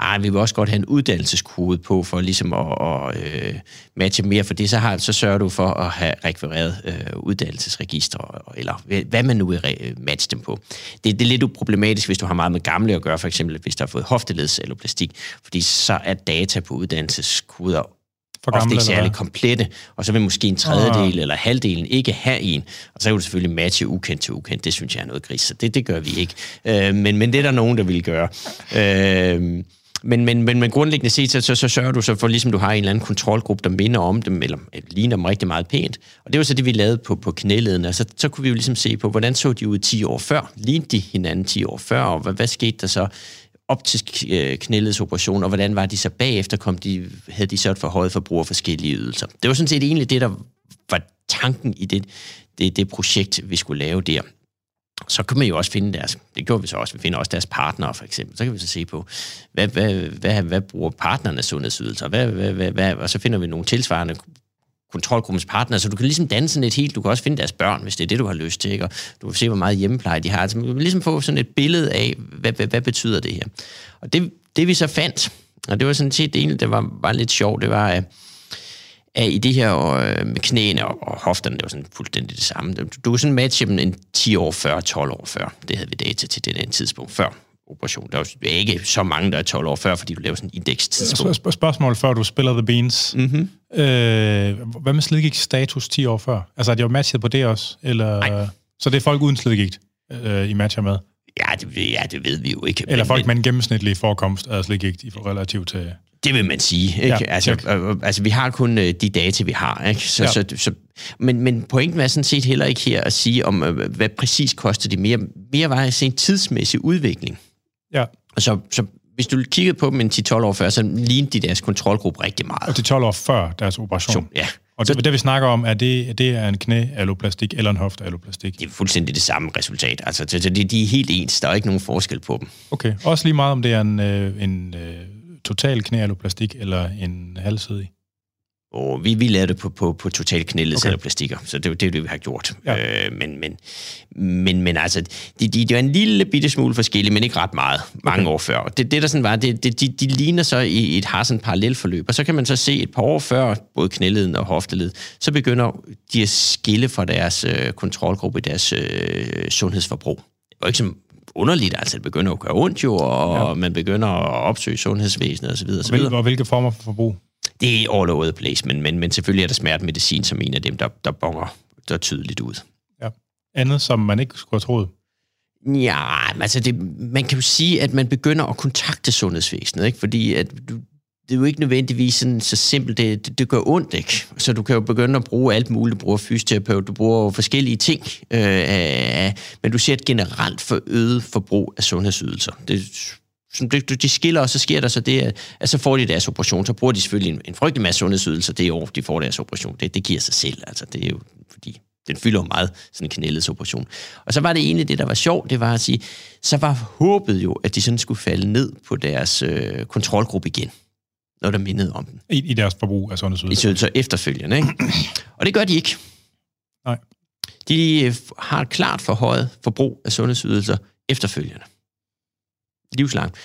at vi vil også godt have en uddannelseskode på, for ligesom at, at øh, matche mere, for det så, har, så sørger du for at have rekvireret øh, uddannelsesregistre, eller hvad- man nu vil øh, matche dem på. Det, det er lidt uproblematisk, hvis du har meget med gamle at gøre, for eksempel hvis der har fået hofteledseloplastik, fordi så er data på uddannelseskoder for ofte gamle, ikke særlig komplette, og så vil måske en tredjedel eller halvdelen ikke have en, og så kan du selvfølgelig matche ukendt til ukendt. Det synes jeg er noget gris, så det, det gør vi ikke. Øh, men, men det er der nogen, der vil gøre. Øh, men, men, men, men grundlæggende set, så, så, så sørger du så for, ligesom du har en eller anden kontrolgruppe, der minder om dem, eller ligner dem rigtig meget pænt. Og det var så det, vi lavede på, på knæledene. Og så, så kunne vi jo ligesom se på, hvordan så de ud 10 år før? Lignede de hinanden 10 år før? Og hvad, hvad skete der så? Op til øh, knæledsoperation, og hvordan var de så bagefter? Kom de, havde de så et forhøjet forbrug af forskellige ydelser? Det var sådan set egentlig det, der var tanken i det, det, det projekt, vi skulle lave der. Så kan man jo også finde deres, det gjorde vi så også, vi finder også deres partnere for eksempel. Så kan vi så se på, hvad, hvad, hvad, hvad bruger partnernes sundhedsydelser, hvad, hvad, hvad, hvad, og så finder vi nogle tilsvarende kontrolgruppens partner, så du kan ligesom danse sådan et helt, du kan også finde deres børn, hvis det er det, du har lyst til, ikke? og du kan se, hvor meget hjemmepleje de har. Altså, man kan ligesom få sådan et billede af, hvad, hvad, hvad betyder det her. Og det, det vi så fandt, og det var sådan set det var, var lidt sjovt, det var, at, at i det her og, øh, med knæene og, og hofterne, det var sådan fuldstændig det samme. Du, du kunne sådan matche dem en 10 år før, 12 år før. Det havde vi data til det der tidspunkt før operation. Der er jo ikke så mange, der er 12 år før, fordi du laver sådan en indekstidspunkt. Sp- sp- spørgsmål, før du spiller The Beans. Mm-hmm. Øh, hvad med slidgigt status 10 år før? Altså, er de jo matchet på det også? Eller, Nej. Så det er folk uden slidgigt, øh, I matcher med? Ja, det, ja, det ved vi jo ikke. Eller men, folk med en gennemsnitlig forekomst af slidgigt i relativt til... Det vil man sige. Ikke? Ja, altså, øh, øh, altså, vi har kun øh, de data, vi har. Ikke? Så, Ja. så, så, men, men pointen er sådan set heller ikke her at sige, om øh, hvad præcis koster det mere. Mere var at se en tidsmæssig udvikling. Ja, Og så, så hvis du kiggede på dem en 10-12 år før, så lignede de deres kontrolgruppe rigtig meget. og til 12 år før deres operation. Ja, Og det, det, vi snakker om, er det, det er en knæalloplastik eller en hoftealloplastik? det er fuldstændig det samme resultat. Altså, så, de, de er helt ens. Der er ikke nogen forskel på dem. Okay. Også lige meget, om det er en, øh, en øh, total knæalloplastik eller en halvsidig. Og vi, vi lavede det på, på, på total knældet Okay. plastikker, så det er det, er det, vi har gjort. Ja. Øh, men, men, men, men altså, de, de, de er en lille bitte smule forskellige, men ikke ret meget, mange Okay. år før. Og det, det der sådan var, det, det, de, de ligner så i et, har sådan et parallelforløb, og så kan man så se et par år før, både knæleden og hofteled, så begynder de at skille fra deres øh, kontrolgruppe, deres øh, sundhedsforbrug. Det var ikke så underligt, altså det begynder at gøre ondt jo, og Ja. man begynder at opsøge sundhedsvæsenet osv. Og, osv. hvil, og hvilke former for forbrug? Det er all over the place, men, men, men selvfølgelig er der smertemedicin som en af dem, der, der bonger der tydeligt ud. Andet, som man ikke skulle have troet. Ja, altså det, man kan jo sige, at man begynder at kontakte sundhedsvæsenet, ikke? fordi at du, det er jo ikke nødvendigvis sådan, så simpelt, det, det, det gør ondt, ikke? Så du kan jo begynde at bruge alt muligt, du bruger fysioterapeut, du bruger forskellige ting, øh, men du ser et generelt forøget forbrug af sundhedsydelser. Det, som det, de skiller, og så sker der så det, at, så får de deres operation, så bruger de selvfølgelig en, en frygtelig masse sundhedsydelser det år, de får deres operation. Det, det giver sig selv, altså det er jo fordi, den fylder jo meget, sådan en knælledsoperation. Og så var det egentlig det, der var sjovt, det var at sige, så var håbet jo, at de sådan skulle falde ned på deres øh, kontrolgruppe igen, når der mindede om den. I, i deres forbrug af I sundhedsydelser. så efterfølgende, ikke? Og det gør de ikke. Nej. De øh, har et klart forhøjet forbrug af sundhedsydelser efterfølgende. Livslangt.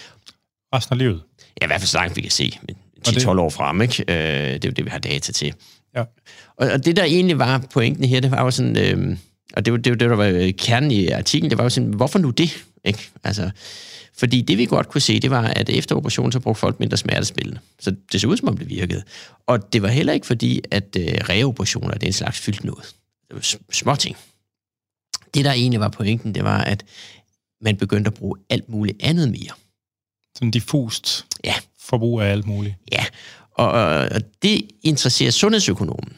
Resten af livet. Ja, i hvert fald så langt vi kan se. Men Og det- 10-12 år frem, ikke? Øh, det er jo det, vi har data til. Ja. Og, og det, der egentlig var pointen her, det var jo sådan, øh, og det var det, var det, der var kernen i artiklen, det var jo sådan, hvorfor nu det? Ikke? Altså, fordi det vi godt kunne se, det var, at efter operationen, så brugte folk mindre smertespillende. Så det så ud, som om det virkede. Og det var heller ikke fordi, at øh, reoperationer, det er en slags fyldt noget. Det var små ting. Det, der egentlig var pointen, det var, at man begyndte at bruge alt muligt andet mere. Sådan diffust Ja. forbrug af alt muligt. Ja, og, og det interesserer sundhedsøkonomen.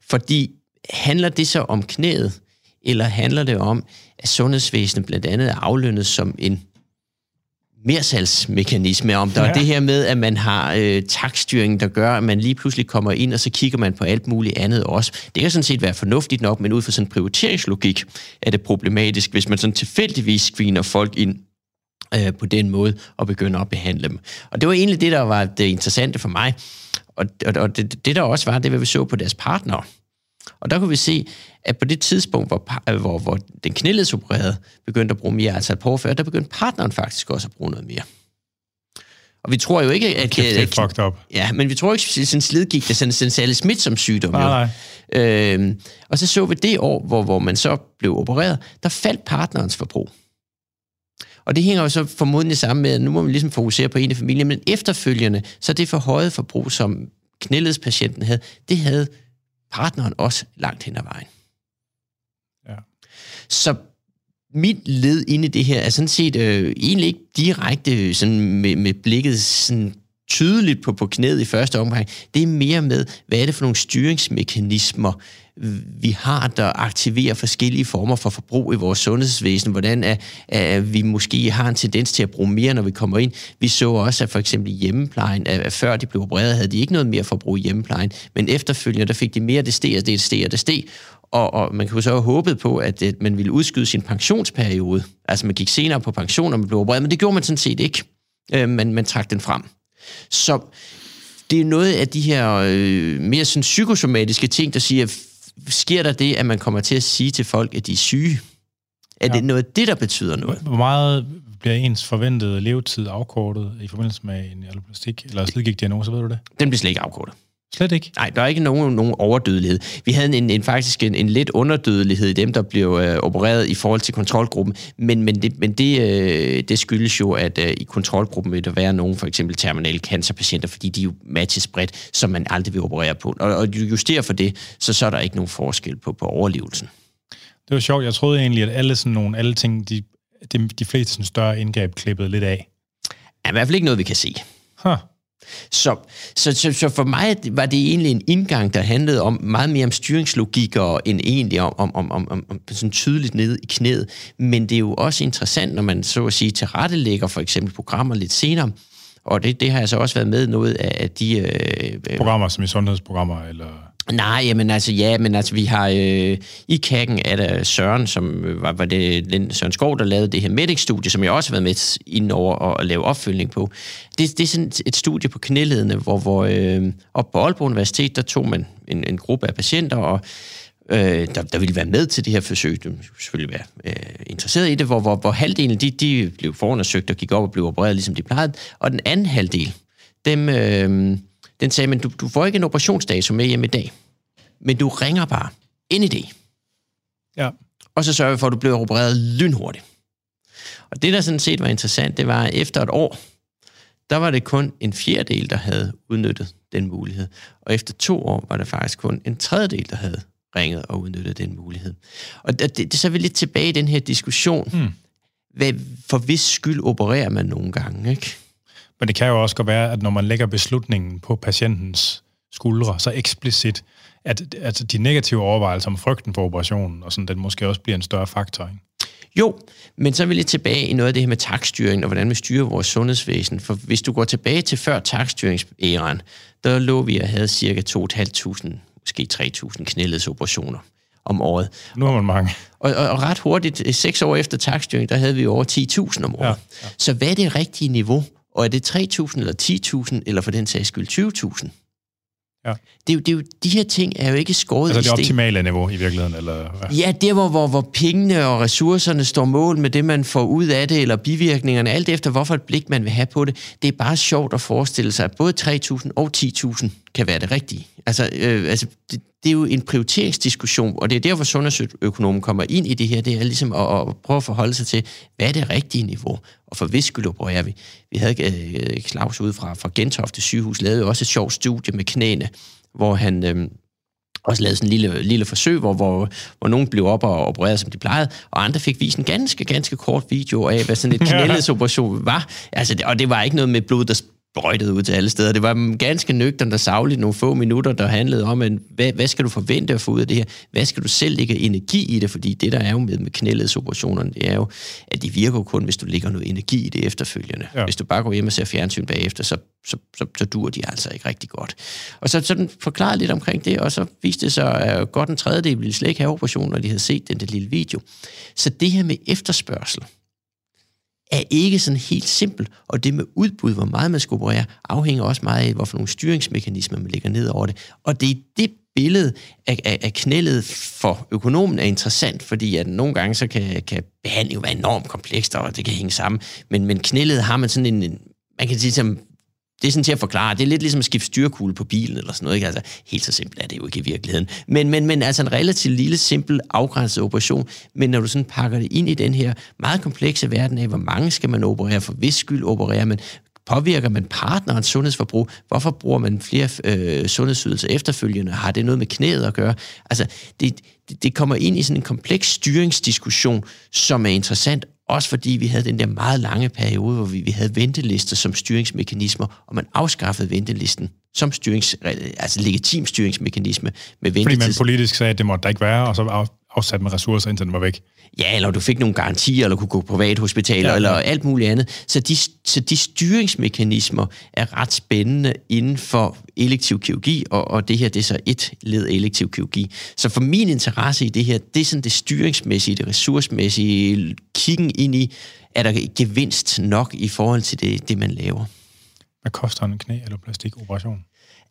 Fordi handler det så om knæet, eller handler det om, at sundhedsvæsenet blandt andet er aflønnet som en mersalgsmekanisme, om der ja. Er det her med, at man har øh, takststyring, der gør, at man lige pludselig kommer ind, og så kigger man på alt muligt andet også. Det kan sådan set være fornuftigt nok, men ud fra sådan en prioriteringslogik er det problematisk, hvis man sådan tilfældigvis screener folk ind øh, på den måde og begynder at behandle dem. Og det var egentlig det, der var det interessante for mig. Og, og, og det, det, der også var, det var, vi så på deres partnere. Og der kunne vi se, at på det tidspunkt, hvor, øh, hvor, hvor den knæledsopererede begyndte at bruge mere, altså et par år før, der begyndte partneren faktisk også at bruge noget mere. Og vi tror jo ikke, at... Kæft, det er at- fucked up. Ja, men vi tror ikke, at sådan det er sådan en særlig smitsom sygdom. Nej, nej. Øhm, og så så vi det år, hvor, hvor man så blev opereret, der faldt partnerens forbrug. Og det hænger jo så formodentlig sammen med, at nu må vi ligesom fokusere på en af familien, men efterfølgende, så det forhøjet forbrug, som knæledspatienten havde, det havde partneren også langt hen ad vejen. Ja. Så mit led inde i det her er sådan set øh, egentlig ikke direkte sådan med, med blikket sådan tydeligt på, på knæet i første omgang. Det er mere med, hvad er det for nogle styringsmekanismer, vi har, der aktiverer forskellige former for forbrug i vores sundhedsvæsen. Hvordan er, er vi måske har en tendens til at bruge mere, når vi kommer ind. Vi så også, at for eksempel i hjemmeplejen, at før de blev opereret, havde de ikke noget mere forbrug i hjemmeplejen, men efterfølgende, der fik de mere, det steg, og det steg, og det steg. Og, og man kunne så have håbet på, at, at man ville udskyde sin pensionsperiode. Altså man gik senere på pension, når man blev opereret, men det gjorde man sådan set ikke. Øh, man, man trak den frem. Så det er noget af de her øh, mere sådan psykosomatiske ting, der siger, at sker der det, at man kommer til at sige til folk, at de er syge? Er ja. Det noget af det, der betyder noget? Hvor meget bliver ens forventede levetid afkortet i forbindelse med en alloplastik eller slidgigtdiagnose, ved du det? Den bliver slet ikke afkortet. Slet ikke. Nej, der er ikke nogen, nogen overdødelighed. Vi havde en, en faktisk en, en lidt underdødelighed i dem, der blev øh, opereret i forhold til kontrolgruppen, men, men, det, men det, øh, det skyldes jo, at øh, i kontrolgruppen vil der være nogen, for eksempel terminale cancerpatienter, fordi de jo matches bredt, som man aldrig vil operere på. Og, og justerer for det, så, så er der ikke nogen forskel på, på overlevelsen. Det var sjovt. Jeg troede egentlig, at alle sådan nogle, alle ting, de, de, de fleste sådan større indgreb klippede lidt af. Er i hvert fald ikke noget, vi kan se. Huh. Så, så, så, så for mig var det egentlig en indgang, der handlede om meget mere om styringslogik og end egentlig om, om, om, om, om, om sådan tydeligt nede i knæet. Men det er jo også interessant, når man så at sige tilrettelægger for eksempel programmer lidt senere, og det, det har jeg så også været med noget af af de... Øh, øh, Programmer som i sundhedsprogrammer, eller... Nej, jamen altså, ja, men altså, vi har øh, i kakken er der Søren, som øh, var, var det den Søren Skov, der lavede det her Medic-studie, som jeg også har været med ind over og, at lave opfølgning på. Det, det er sådan et studie på knæledene, hvor, hvor øh, op på Aalborg Universitet, der tog man en, en gruppe af patienter, og øh, der, der ville være med til det her forsøg, de skulle selvfølgelig være øh, interesseret i det, hvor, hvor, hvor halvdelen, de, de blev forundersøgt og gik op og blev opereret, ligesom de plejede, og den anden halvdel, dem, øh, den sagde, men du, du får ikke en operationsdato med hjem i dag, men du ringer bare ind i det, Ja. og så sørger vi for, at du bliver opereret lynhurtigt. Og det, der sådan set var interessant, det var, at efter et år, der var det kun en fjerdedel, der havde udnyttet den mulighed. Og efter to år var det faktisk kun en tredjedel, der havde ringet og udnyttet den mulighed. Og det, det, så er vi lidt tilbage i den her diskussion. Hmm. Hvad, for hvis skyld opererer man nogle gange, ikke? Men det kan jo også godt være, at når man lægger beslutningen på patientens skuldre så eksplicit, at, at de negative overvejelser om frygten for operationen, og sådan, den måske også bliver en større faktor. Ikke? Jo, men så er vi lidt tilbage i noget af det her med takststyring, og hvordan vi styrer vores sundhedsvæsen. For hvis du går tilbage til før takstyringsæraen, der lå vi at have cirka 2.500, måske 3.000 knæledsoperationer om året. Nu har man mange. Og, og, og ret hurtigt, seks år efter takstyring, der havde vi over 10.000 om året. Ja. ja. Så hvad er det rigtige niveau? Og er det 3.000 eller 10.000, eller for den sags skyld 20.000? Ja. Det er, jo, det er jo, de her ting er jo ikke skåret Altså i det sten. optimale niveau i virkeligheden, eller hvad? Ja, der hvor, hvor, hvor pengene og ressourcerne står mål med det, man får ud af det, eller bivirkningerne, alt efter hvorfor et blik man vil have på det. Det er bare sjovt at forestille sig, at både 3.000 og 10.000 kan være det rigtige. Altså, øh, altså det, det er jo en prioriteringsdiskussion, og det er derfor sundhedsøkonomen kommer ind i det her, det er ligesom at, at prøve at forholde sig til, hvad er det rigtige niveau, og for hvis skyld opererer vi. Vi havde øh, Claus ude fra, fra Gentofte sygehus, lavede også et sjovt studie med knæene, hvor han... Øh, også lavet sådan en lille, lille forsøg, hvor, hvor, hvor nogen blev op og opereret, som de plejede, og andre fik vist en ganske, ganske kort video af, hvad sådan et knæledsoperation var. Altså, og det var ikke noget med blod, der sprøjtede ud til alle steder. Det var ganske nøgternt og savligt nogle få minutter, der handlede om, at hvad, hvad skal du forvente at få ud af det her? Hvad skal du selv lægge energi i det? Fordi det, der er jo med, med knæledsoperationerne, det er jo, at de virker kun, hvis du lægger noget energi i det efterfølgende. Ja. Hvis du bare går hjem og ser fjernsyn bagefter, så, så, så, så dur de altså ikke rigtig godt. Og så sådan forklarede lidt omkring det, og så viste det sig, at godt en tredjedel ville slet ikke have operationen, når de havde set den der lille video. Så det her med efterspørgsel, er ikke sådan helt simpelt, og det med udbud, hvor meget man skal operere, afhænger også meget af, hvorfor nogle styringsmekanismer man lægger ned over det. Og det er det billede af, af, af knældet for økonomen er interessant, fordi at nogle gange så kan, kan behandling jo være enormt komplekst, og det kan hænge sammen. Men, men knældet har man sådan en, man kan sige som det er sådan til at forklare. Det er lidt ligesom at skifte styrkugle på bilen eller sådan noget. Ikke? Altså, helt så simpelt er det jo ikke i virkeligheden. Men, men, men altså en relativt lille, simpel, afgrænset operation. Men når du sådan pakker det ind i den her meget komplekse verden af, hvor mange skal man operere, for hvis skyld opererer man, påvirker man partnerens sundhedsforbrug? Hvorfor bruger man flere øh, sundhedsydelser efterfølgende? Har det noget med knæet at gøre? Altså, det, det kommer ind i sådan en kompleks styringsdiskussion, som er interessant, også fordi vi havde den der meget lange periode, hvor vi, vi havde ventelister som styringsmekanismer, og man afskaffede ventelisten som styrings, altså legitim styringsmekanisme med ventetid. Fordi man politisk sagde, at det måtte der ikke være, og så afsat med ressourcer, indtil den var væk. Ja, eller du fik nogle garantier, eller kunne gå på privathospitaler, ja, ja. eller alt muligt andet. Så de, så de styringsmekanismer er ret spændende inden for elektiv kirurgi, og, og det her, det er så et led af elektiv kirurgi. Så for min interesse i det her, det er sådan det styringsmæssige, det ressourcemæssige, kiggen ind i, er der gevinst nok i forhold til det, det man laver. Hvad koster en knæ- eller plastikoperation?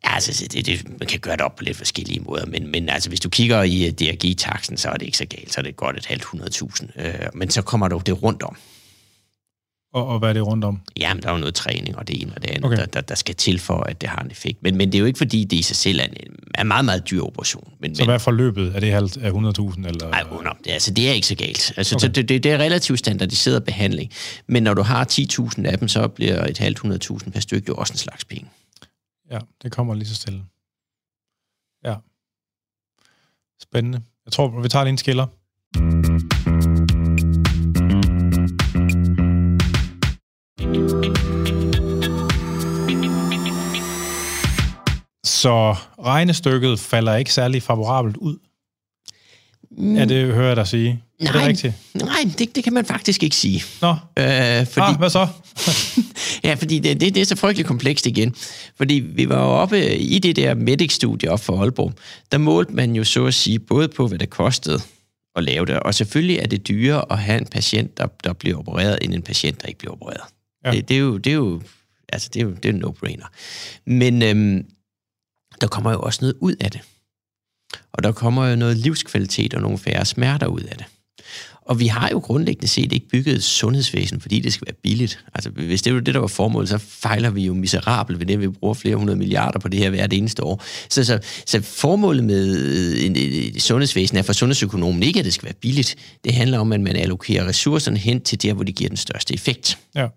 Ja, altså, det, det, man kan gøre det op på lidt forskellige måder, men, men altså, hvis du kigger i øh, DRG-taksen, så er det ikke så galt, så er det godt et halvt hundredtusind. Øh, men så kommer du det rundt om. Og, og hvad er det rundt om? Jamen, der er jo noget træning, og det ene og det andet, okay. der, der, der skal til for, at det har en effekt. Men, men det er jo ikke, fordi det i sig selv er en, er en meget, meget dyr operation. Men, så hvad er forløbet? Er det halvt af 100.000? Eller? Nej, under. Altså, det er ikke så galt. Altså, okay. det, det, det er relativt standardiseret behandling. Men når du har 10.000 af dem, så bliver et halvt 100.000 per stykke jo også en slags penge. Ja, det kommer lige så stille. Ja. Spændende. Jeg tror, vi tager lige en skiller. Så regnestykket falder ikke særlig favorabelt ud. Mm. Ja, det hører jeg dig sige. Nej, er det rigtigt? nej det, det kan man faktisk ikke sige. Nå, øh, fordi, ah, hvad så? ja, fordi det, det, det er så frygteligt komplekst igen. Fordi vi var jo oppe i det der Medic-studie op for Aalborg. Der målte man jo så at sige både på, hvad det kostede at lave det, og selvfølgelig er det dyrere at have en patient, der, der bliver opereret, end en patient, der ikke bliver opereret. Ja. Det, det, er jo, det er jo altså det er jo det er en no-brainer. Men øhm, der kommer jo også noget ud af det. Og der kommer jo noget livskvalitet og nogle færre smerter ud af det. Og vi har jo grundlæggende set ikke bygget et sundhedsvæsen, fordi det skal være billigt. Altså, hvis det var det, der var formålet, så fejler vi jo miserabelt ved det, at vi bruger flere hundrede milliarder på det her hvert eneste år. Så, så, så formålet med et sundhedsvæsen er for sundhedsøkonomen ikke, at det skal være billigt. Det handler om, at man allokerer ressourcerne hen til der, hvor de giver den største effekt. Ja.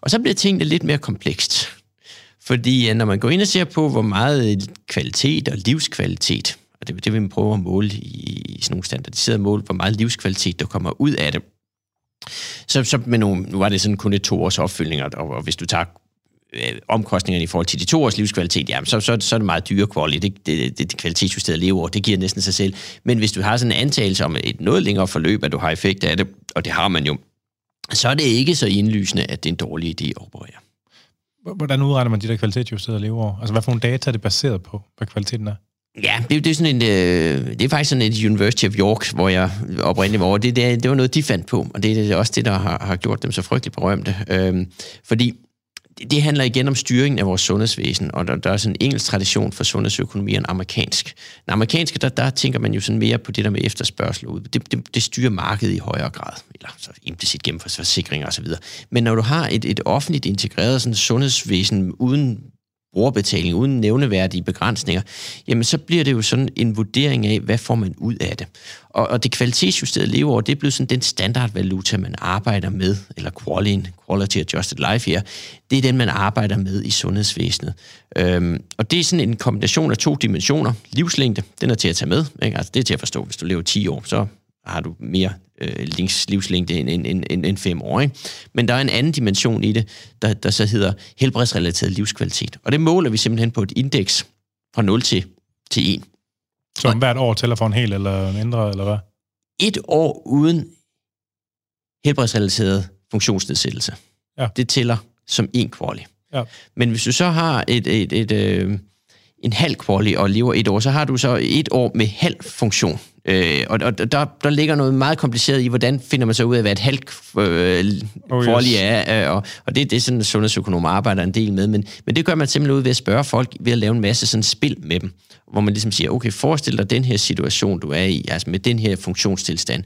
Og så bliver tingene lidt mere komplekst. Fordi når man går ind og ser på, hvor meget kvalitet og livskvalitet og det, det vil man prøve at måle i, i sådan nogle standardiserede mål, hvor meget livskvalitet, der kommer ud af det. Så, så med nogle, nu var det sådan kun et to års opfølgning, og, og hvis du tager øh, omkostningerne i forhold til de to års livskvalitet, jamen, så, så, så er det meget dyre kvalitet. Det, det, det, det kvalitetsjusterede leveår, det giver næsten sig selv. Men hvis du har sådan en antagelse om et noget længere forløb, at du har effekt af det, og det har man jo, så er det ikke så indlysende, at det er en dårlig idé at operere. Hvordan udregner man de der kvalitetsjusterede leveår? Altså, hvad for nogle data er det baseret på, hvad kvaliteten er? Ja, det, det, er sådan en, øh, det er faktisk sådan et University of York, hvor jeg oprindeligt var over. Det, det, det var noget, de fandt på, og det, det er også det, der har, har gjort dem så frygteligt berømte. Øhm, fordi det handler igen om styringen af vores sundhedsvæsen, og der, der er sådan en engelsk tradition for sundhedsøkonomi end amerikansk. Den amerikanske, der, der tænker man jo sådan mere på det der med efterspørgsel ud. Det, det, det styrer markedet i højere grad, eller så implicit gennem forsikringer osv. Men når du har et, et offentligt integreret sådan sundhedsvæsen uden brugerbetaling uden nævneværdige begrænsninger, jamen så bliver det jo sådan en vurdering af, hvad får man ud af det. Og, og det kvalitetsjusterede leveår, det er blevet sådan den standardvaluta, man arbejder med, eller Qualin, quality adjusted life her, det er den, man arbejder med i sundhedsvæsenet. Øhm, og det er sådan en kombination af to dimensioner. Livslængde, den er til at tage med, ikke? Altså, det er til at forstå, hvis du lever 10 år, så har du mere øh, livslængde end, end, end, end, fem år. Ikke? Men der er en anden dimension i det, der, der så hedder helbredsrelateret livskvalitet. Og det måler vi simpelthen på et indeks fra 0 til, til 1. Så om hvert år tæller for en hel eller mindre, eller hvad? Et år uden helbredsrelateret funktionsnedsættelse, ja. det tæller som en quali. Ja. Men hvis du så har et, et, et, et, øh, en halv quali og lever et år, så har du så et år med halv funktion. Øh, og og der, der ligger noget meget kompliceret i, hvordan finder man så ud af, hvad et halvt øh, oh, yes. er, øh, og, og det, det er sådan, sundhedsøkonomer arbejder en del med, men, men det gør man simpelthen ud ved at spørge folk, ved at lave en masse sådan spil med dem, hvor man ligesom siger, okay, forestil dig den her situation, du er i, altså med den her funktionstilstand,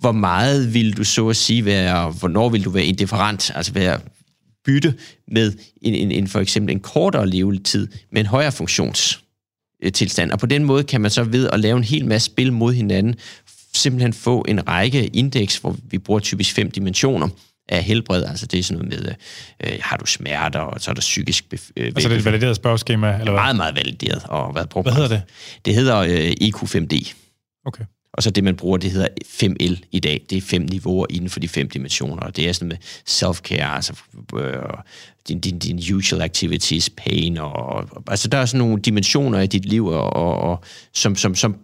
hvor meget vil du så at sige være, hvornår vil du være indifferent, altså være bytte med en, en, en for eksempel en kortere levetid med en højere funktions tilstand. Og på den måde kan man så ved at lave en hel masse spil mod hinanden, simpelthen få en række indeks, hvor vi bruger typisk fem dimensioner af helbred. Altså det er sådan noget med, øh, har du smerter, og så er der psykisk... Øh, altså det er et valideret spørgeskema? Eller hvad? Meget, meget valideret og været brugt. Hvad hedder det? Det hedder øh, EQ5D. Okay. Og så det, man bruger, det hedder 5L i dag. Det er fem niveauer inden for de fem dimensioner. Og det er sådan med self-care, altså øh, din, din, din usual activities, pain, og, og altså der er sådan nogle dimensioner i dit liv, og, og, og som, som, som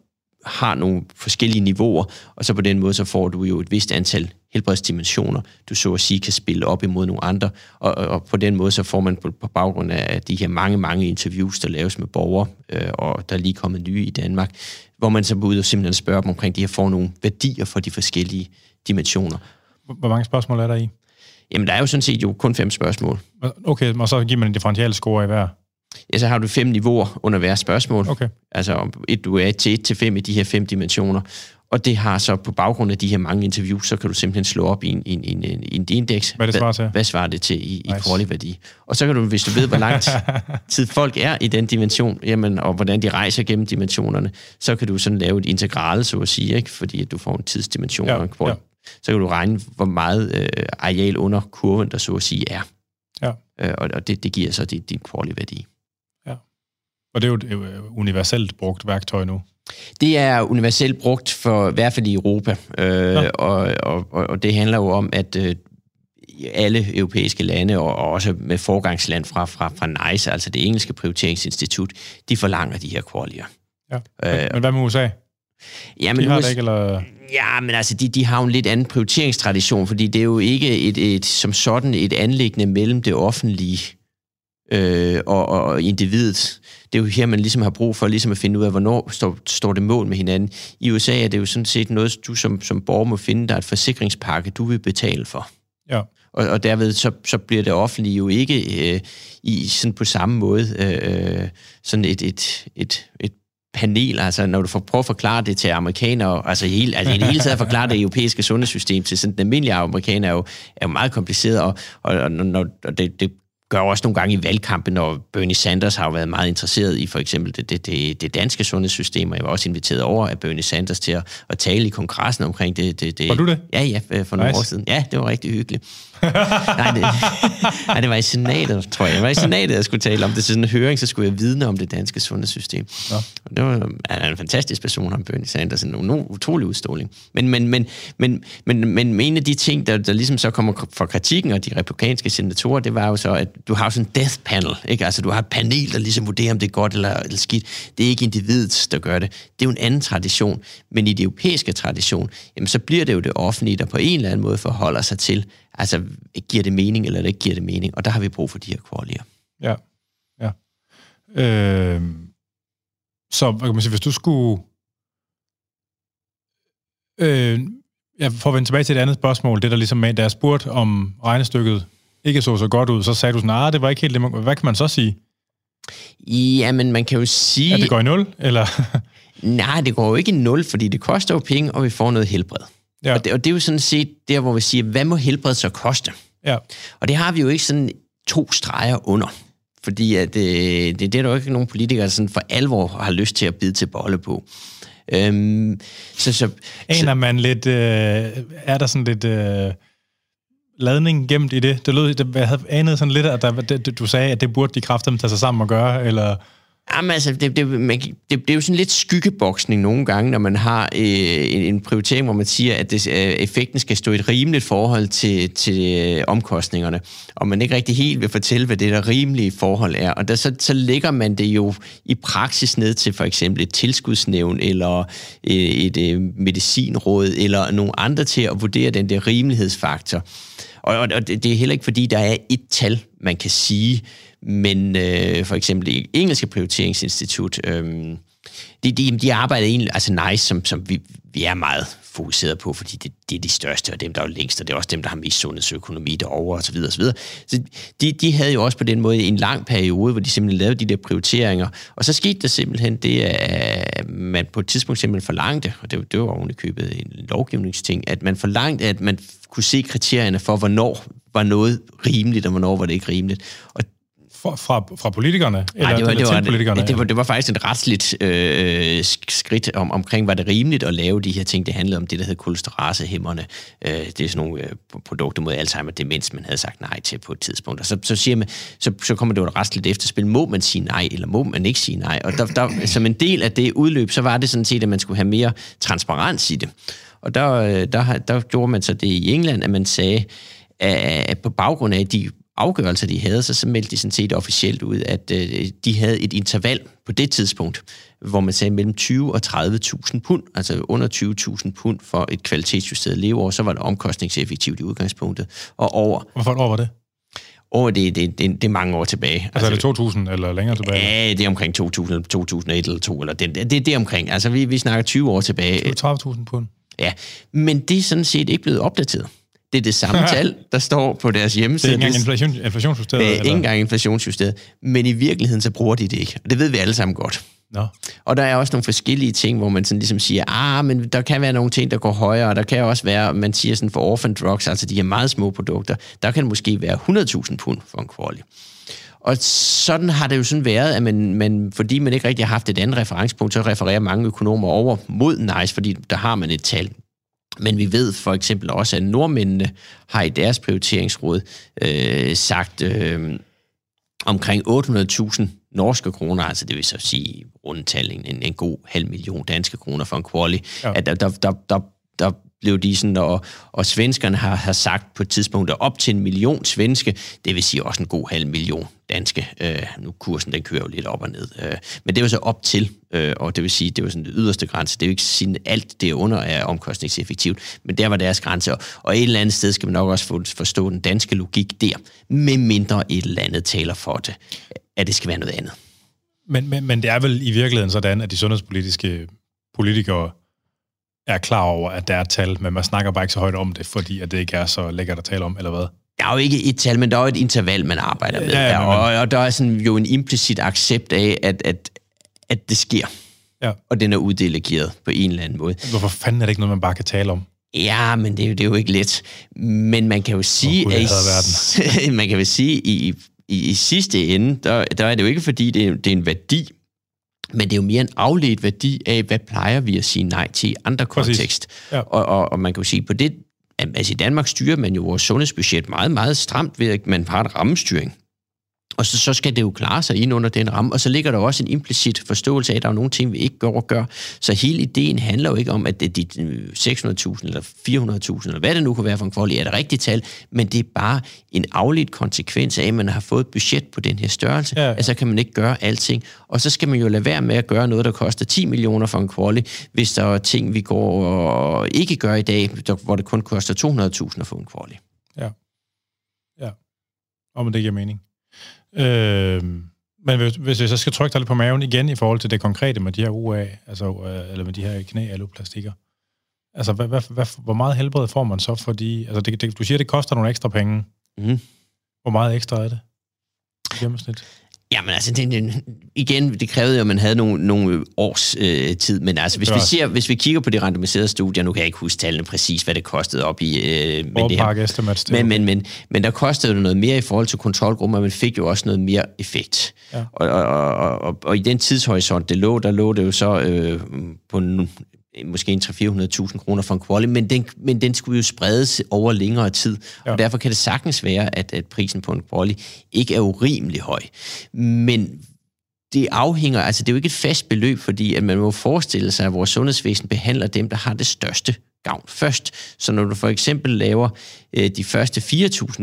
har nogle forskellige niveauer, og så på den måde, så får du jo et vist antal helbredsdimensioner, du så at sige kan spille op imod nogle andre, og, og på den måde, så får man på, på baggrund af de her mange, mange interviews, der laves med borgere, øh, og der er lige kommet nye i Danmark, hvor man så går ud og simpelthen spørger dem omkring de her, får nogle værdier for de forskellige dimensioner. Hvor mange spørgsmål er der i? Jamen, der er jo sådan set jo kun fem spørgsmål. Okay, og så giver man en differential score i hver? Ja, så har du fem niveauer under hver spørgsmål. Okay. Altså, et, du er til 1 til 5 i de her fem dimensioner. Og det har så på baggrund af de her mange interviews, så kan du simpelthen slå op i en, en, en, en, en indeks. Hvad det svarer til? Hvad svarer det til i, nice. i værdi? Og så kan du, hvis du ved, hvor lang tid folk er i den dimension, jamen, og hvordan de rejser gennem dimensionerne, så kan du sådan lave et integral, så at sige, ikke? fordi at du får en tidsdimension ja. Ja så kan du regne, hvor meget øh, areal under kurven, der så at sige er. Ja. Øh, og og det, det giver så din, din quality-værdi. Ja. Og det er jo et øh, universelt brugt værktøj nu. Det er universelt brugt for i hvert fald i Europa, øh, ja. og, og, og det handler jo om, at øh, alle europæiske lande, og, og også med forgangsland fra, fra, fra NICE, altså det engelske prioriteringsinstitut, de forlanger de her qualier. Ja. Men, øh, men hvad med USA? Jamen, de har det ikke, eller... Ja, men altså, de, de har jo en lidt anden prioriteringstradition, fordi det er jo ikke et, et, som sådan et anlæggende mellem det offentlige øh, og, og individet. Det er jo her, man ligesom har brug for ligesom at finde ud af, hvornår står, står det mål med hinanden. I USA er det jo sådan set noget, du som, som borger må finde, der er et forsikringspakke, du vil betale for. Ja. Og, og derved så, så bliver det offentlige jo ikke øh, i sådan på samme måde øh, sådan et, et, et, et panel, altså når du får prøve at forklare det til amerikanere, altså, hele, altså i det hele taget at forklare det europæiske sundhedssystem til sådan den almindelige amerikaner er jo, er jo meget kompliceret, og, og, og, når, og det, det gør også nogle gange i valgkampen, når Bernie Sanders har jo været meget interesseret i for eksempel det, det, det, det danske sundhedssystem, og jeg var også inviteret over af Bernie Sanders til at, at tale i kongressen omkring det. det, det var du det? Ja, ja, for nogle nice. år siden. Ja, det var rigtig hyggeligt. nej, det, nej, det var i senatet, tror jeg. Det var i senatet, jeg skulle tale om det. Så sådan en høring, så skulle jeg vidne om det danske sundhedssystem. Ja. Og det var ja, en fantastisk person, ham Bernie Sanders. En, en utrolig udstråling. Men, men, men, men, men, men en af de ting, der, der ligesom så kommer fra kritikken og de republikanske senatorer, det var jo så, at du har sådan en death panel. Ikke? Altså, du har et panel, der ligesom vurderer, om det er godt eller, eller skidt. Det er ikke individet, der gør det. Det er jo en anden tradition. Men i det europæiske tradition, jamen, så bliver det jo det offentlige, der på en eller anden måde forholder sig til, Altså, giver det mening, eller det ikke giver det mening? Og der har vi brug for de her kvalier. Ja, ja. Øh, så hvad kan man sige, hvis du skulle... Øh, jeg får vende tilbage til et andet spørgsmål, det der ligesom med, da jeg spurgte om regnestykket ikke så så godt ud, så sagde du sådan, nej, ah, det var ikke helt det. Hvad kan man så sige? Ja, men man kan jo sige... At det går i nul, eller? Nej, det går jo ikke i nul, fordi det koster jo penge, og vi får noget helbred. Ja. Og, det, og det er jo sådan set der, hvor vi siger, hvad må helbred så koste? Ja. Og det har vi jo ikke sådan to streger under. Fordi at, øh, det, det er der jo ikke nogen politikere, der sådan for alvor har lyst til at bide til bolle på. Øhm, så, så, Aner så, man lidt, øh, er der sådan lidt øh, ladning gemt i det? Det lød, det, jeg havde anet sådan lidt, at der, det, du sagde, at det burde de kræfter tage sig sammen og gøre, eller... Jamen altså, det, det, man, det, det er jo sådan lidt skyggeboksning nogle gange, når man har øh, en, en prioritering, hvor man siger, at det, øh, effekten skal stå i et rimeligt forhold til, til øh, omkostningerne, og man ikke rigtig helt vil fortælle, hvad det der rimelige forhold er. Og der, så, så lægger man det jo i praksis ned til for eksempel et tilskudsnævn, eller øh, et, øh, medicinråd, eller nogle andre til at vurdere den der rimelighedsfaktor. Og, og, og det er heller ikke, fordi der er et tal, man kan sige, men øh, for eksempel det engelske prioriteringsinstitut, øh, de, de, de arbejder egentlig altså nice, som, som vi, vi er meget fokuseret på, fordi det, det er de største, og dem, der er længst, og det er også dem, der har mest sundhedsøkonomi derovre, osv. osv. Så de, de havde jo også på den måde en lang periode, hvor de simpelthen lavede de der prioriteringer, og så skete der simpelthen det, at man på et tidspunkt simpelthen forlangte, og det, det var oven i købet en lovgivningsting, at man forlangte, at man kunne se kriterierne for, hvornår var noget rimeligt, og hvornår var det ikke rimeligt. Og fra, fra, fra politikerne? Eller, Nej, det var, eller det, var, politikerne, det, det, var, det var faktisk et retsligt øh, skridt om, omkring, var det rimeligt at lave de her ting. Det handlede om det, der hed kolesterasehæmmerne. Øh, det er sådan nogle øh, produkter mod Alzheimer demens, man havde sagt nej til på et tidspunkt. Og så, så, siger man, så, så kommer det jo et retsligt efterspil. Må man sige nej, eller må man ikke sige nej? Og der, der, som en del af det udløb, så var det sådan set, at man skulle have mere transparens i det. Og der, øh, der, der gjorde man så det i England, at man sagde, at på baggrund af de afgørelser, de havde, så, så meldte de sådan set officielt ud, at øh, de havde et interval på det tidspunkt, hvor man sagde mellem 20 og 30.000 pund, altså under 20.000 pund for et kvalitetsjusteret leveår, så var det omkostningseffektivt i udgangspunktet, og over... Hvorfor år var det? Over det, det, det, det er mange år tilbage. Altså, altså er det 2000 eller længere tilbage? Ja, det er omkring 2000, 2001 eller 2, eller det, det, det er omkring. Altså, vi, vi snakker 20 år tilbage. 30.000 pund? Ja, men det er sådan set ikke blevet opdateret. Det er det samme tal, der står på deres hjemmeside. Det er ikke engang inflation, inflationsjusteret? Det er ikke engang inflationsjusteret. Men i virkeligheden, så bruger de det ikke. Og det ved vi alle sammen godt. No. Og der er også nogle forskellige ting, hvor man sådan ligesom siger, ah, men der kan være nogle ting, der går højere, og der kan også være, man siger sådan for orphan drugs, altså de her meget små produkter, der kan det måske være 100.000 pund for en quality. Og sådan har det jo sådan været, at man, man, fordi man ikke rigtig har haft et andet referencepunkt, så refererer mange økonomer over mod NICE, fordi der har man et tal. Men vi ved for eksempel også, at nordmændene har i deres prioriteringsråd øh, sagt øh, omkring 800.000 norske kroner, altså det vil så sige rundtal en, en god halv million danske kroner for en quali, ja. at der, der, der, der, der blev de sådan, og, og svenskerne har, har sagt på et tidspunkt, at op til en million svenske, det vil sige også en god halv million danske. Øh, nu kursen, den kører jo lidt op og ned. Øh, men det var så op til, øh, og det vil sige, det var sådan den yderste grænse. Det er jo ikke sådan, alt det under er omkostningseffektivt, men der var deres grænse. Og, og et eller andet sted skal man nok også forstå den danske logik der, med mindre et eller andet taler for det, at det skal være noget andet. Men, men, men det er vel i virkeligheden sådan, at de sundhedspolitiske politikere er klar over, at der er tal, men man snakker bare ikke så højt om det, fordi at det ikke er så lækkert at tale om, eller hvad? Der er jo ikke et tal, men der er jo et interval, man arbejder med. Ja, ja, men, og, og der er sådan jo en implicit accept af, at, at, at det sker. Ja. Og den er uddelegeret på en eller anden måde. Hvorfor fanden er det ikke noget, man bare kan tale om? Ja, men det er jo, det er jo ikke let. Men man kan jo sige, oh, at i, man kan jo sige, i, i, i sidste ende, der, der er det jo ikke, fordi det er, det er en værdi, men det er jo mere en afledt værdi af, hvad plejer vi at sige nej til i andre kontekst. Ja. Og, og, og man kan jo sige, på det, altså i Danmark styrer man jo vores sundhedsbudget meget, meget stramt ved, at man har en rammestyring. Og så, så skal det jo klare sig ind under den ramme, og så ligger der også en implicit forståelse af, at der er nogle ting, vi ikke gør og gør. Så hele ideen handler jo ikke om, at det er de 600.000 eller 400.000, eller hvad det nu kunne være for en kvalitet, er det rigtigt tal, men det er bare en afledt konsekvens af, at man har fået et budget på den her størrelse, ja, ja. altså kan man ikke gøre alting. Og så skal man jo lade være med at gøre noget, der koster 10 millioner for en kvalitet, hvis der er ting, vi går og ikke gør i dag, hvor det kun koster 200.000 at få en kvalitet. Ja. Ja. Og men det giver mening. Øh, men hvis, hvis jeg så skal trykke dig lidt på maven igen i forhold til det konkrete med de her UA, altså, øh, eller med de her knæ-aluplastikker, altså hvad, hvad, hvad, hvor meget helbred får man så for de... Altså det, det, du siger, det koster nogle ekstra penge. Mm. Hvor meget ekstra er det i gennemsnit? Jamen altså, det, det, igen, det krævede jo, at man havde nogle, nogle års øh, tid, men altså, hvis vi, ser, hvis vi kigger på de randomiserede studier, nu kan jeg ikke huske tallene præcis, hvad det kostede op i... Øh, men, det her, men, men, men, men der kostede det noget mere i forhold til kontrolgrupper, man fik jo også noget mere effekt. Ja. Og, og, og, og, og i den tidshorisont, det lå, der lå det jo så øh, på en måske en 300-400.000 kroner for en quali, men den, men den skulle jo spredes over længere tid, ja. og derfor kan det sagtens være, at, at prisen på en quali ikke er urimelig høj. Men det afhænger, altså det er jo ikke et fast beløb, fordi at man må forestille sig, at vores sundhedsvæsen behandler dem, der har det største gavn først. Så når du for eksempel laver øh, de første 4.000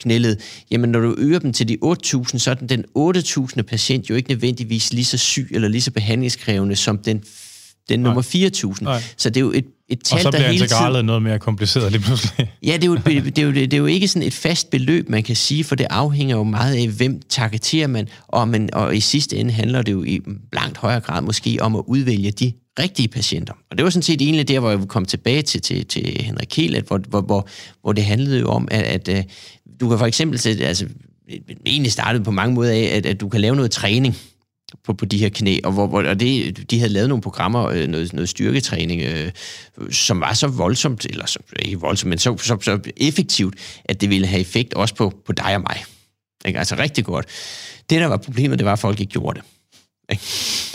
knældet, jamen når du øger dem til de 8.000, så er den, den 8.000 patient jo ikke nødvendigvis lige så syg eller lige så behandlingskrævende som den den nummer 4.000. Så det er jo et, et tal, Og så bliver integralet noget mere kompliceret lige pludselig. ja, det er, jo, det, er jo, det er jo ikke sådan et fast beløb, man kan sige, for det afhænger jo meget af, hvem targeterer man, og, man, og i sidste ende handler det jo i langt højere grad måske om at udvælge de rigtige patienter. Og det var sådan set egentlig der, hvor jeg kom tilbage til, til, til Henrik Kiel, hvor, hvor, hvor, hvor det handlede jo om, at, at, at du kan for eksempel, altså, egentlig startede på mange måder af, at, at du kan lave noget træning, på, på de her knæ, og, hvor, hvor, og det, de havde lavet nogle programmer, øh, noget, noget styrketræning, øh, som var så voldsomt, eller så, ikke voldsomt, men så, så, så effektivt, at det ville have effekt også på, på dig og mig. Ikke? Altså rigtig godt. Det, der var problemet, det var, at folk ikke gjorde det. Ikke?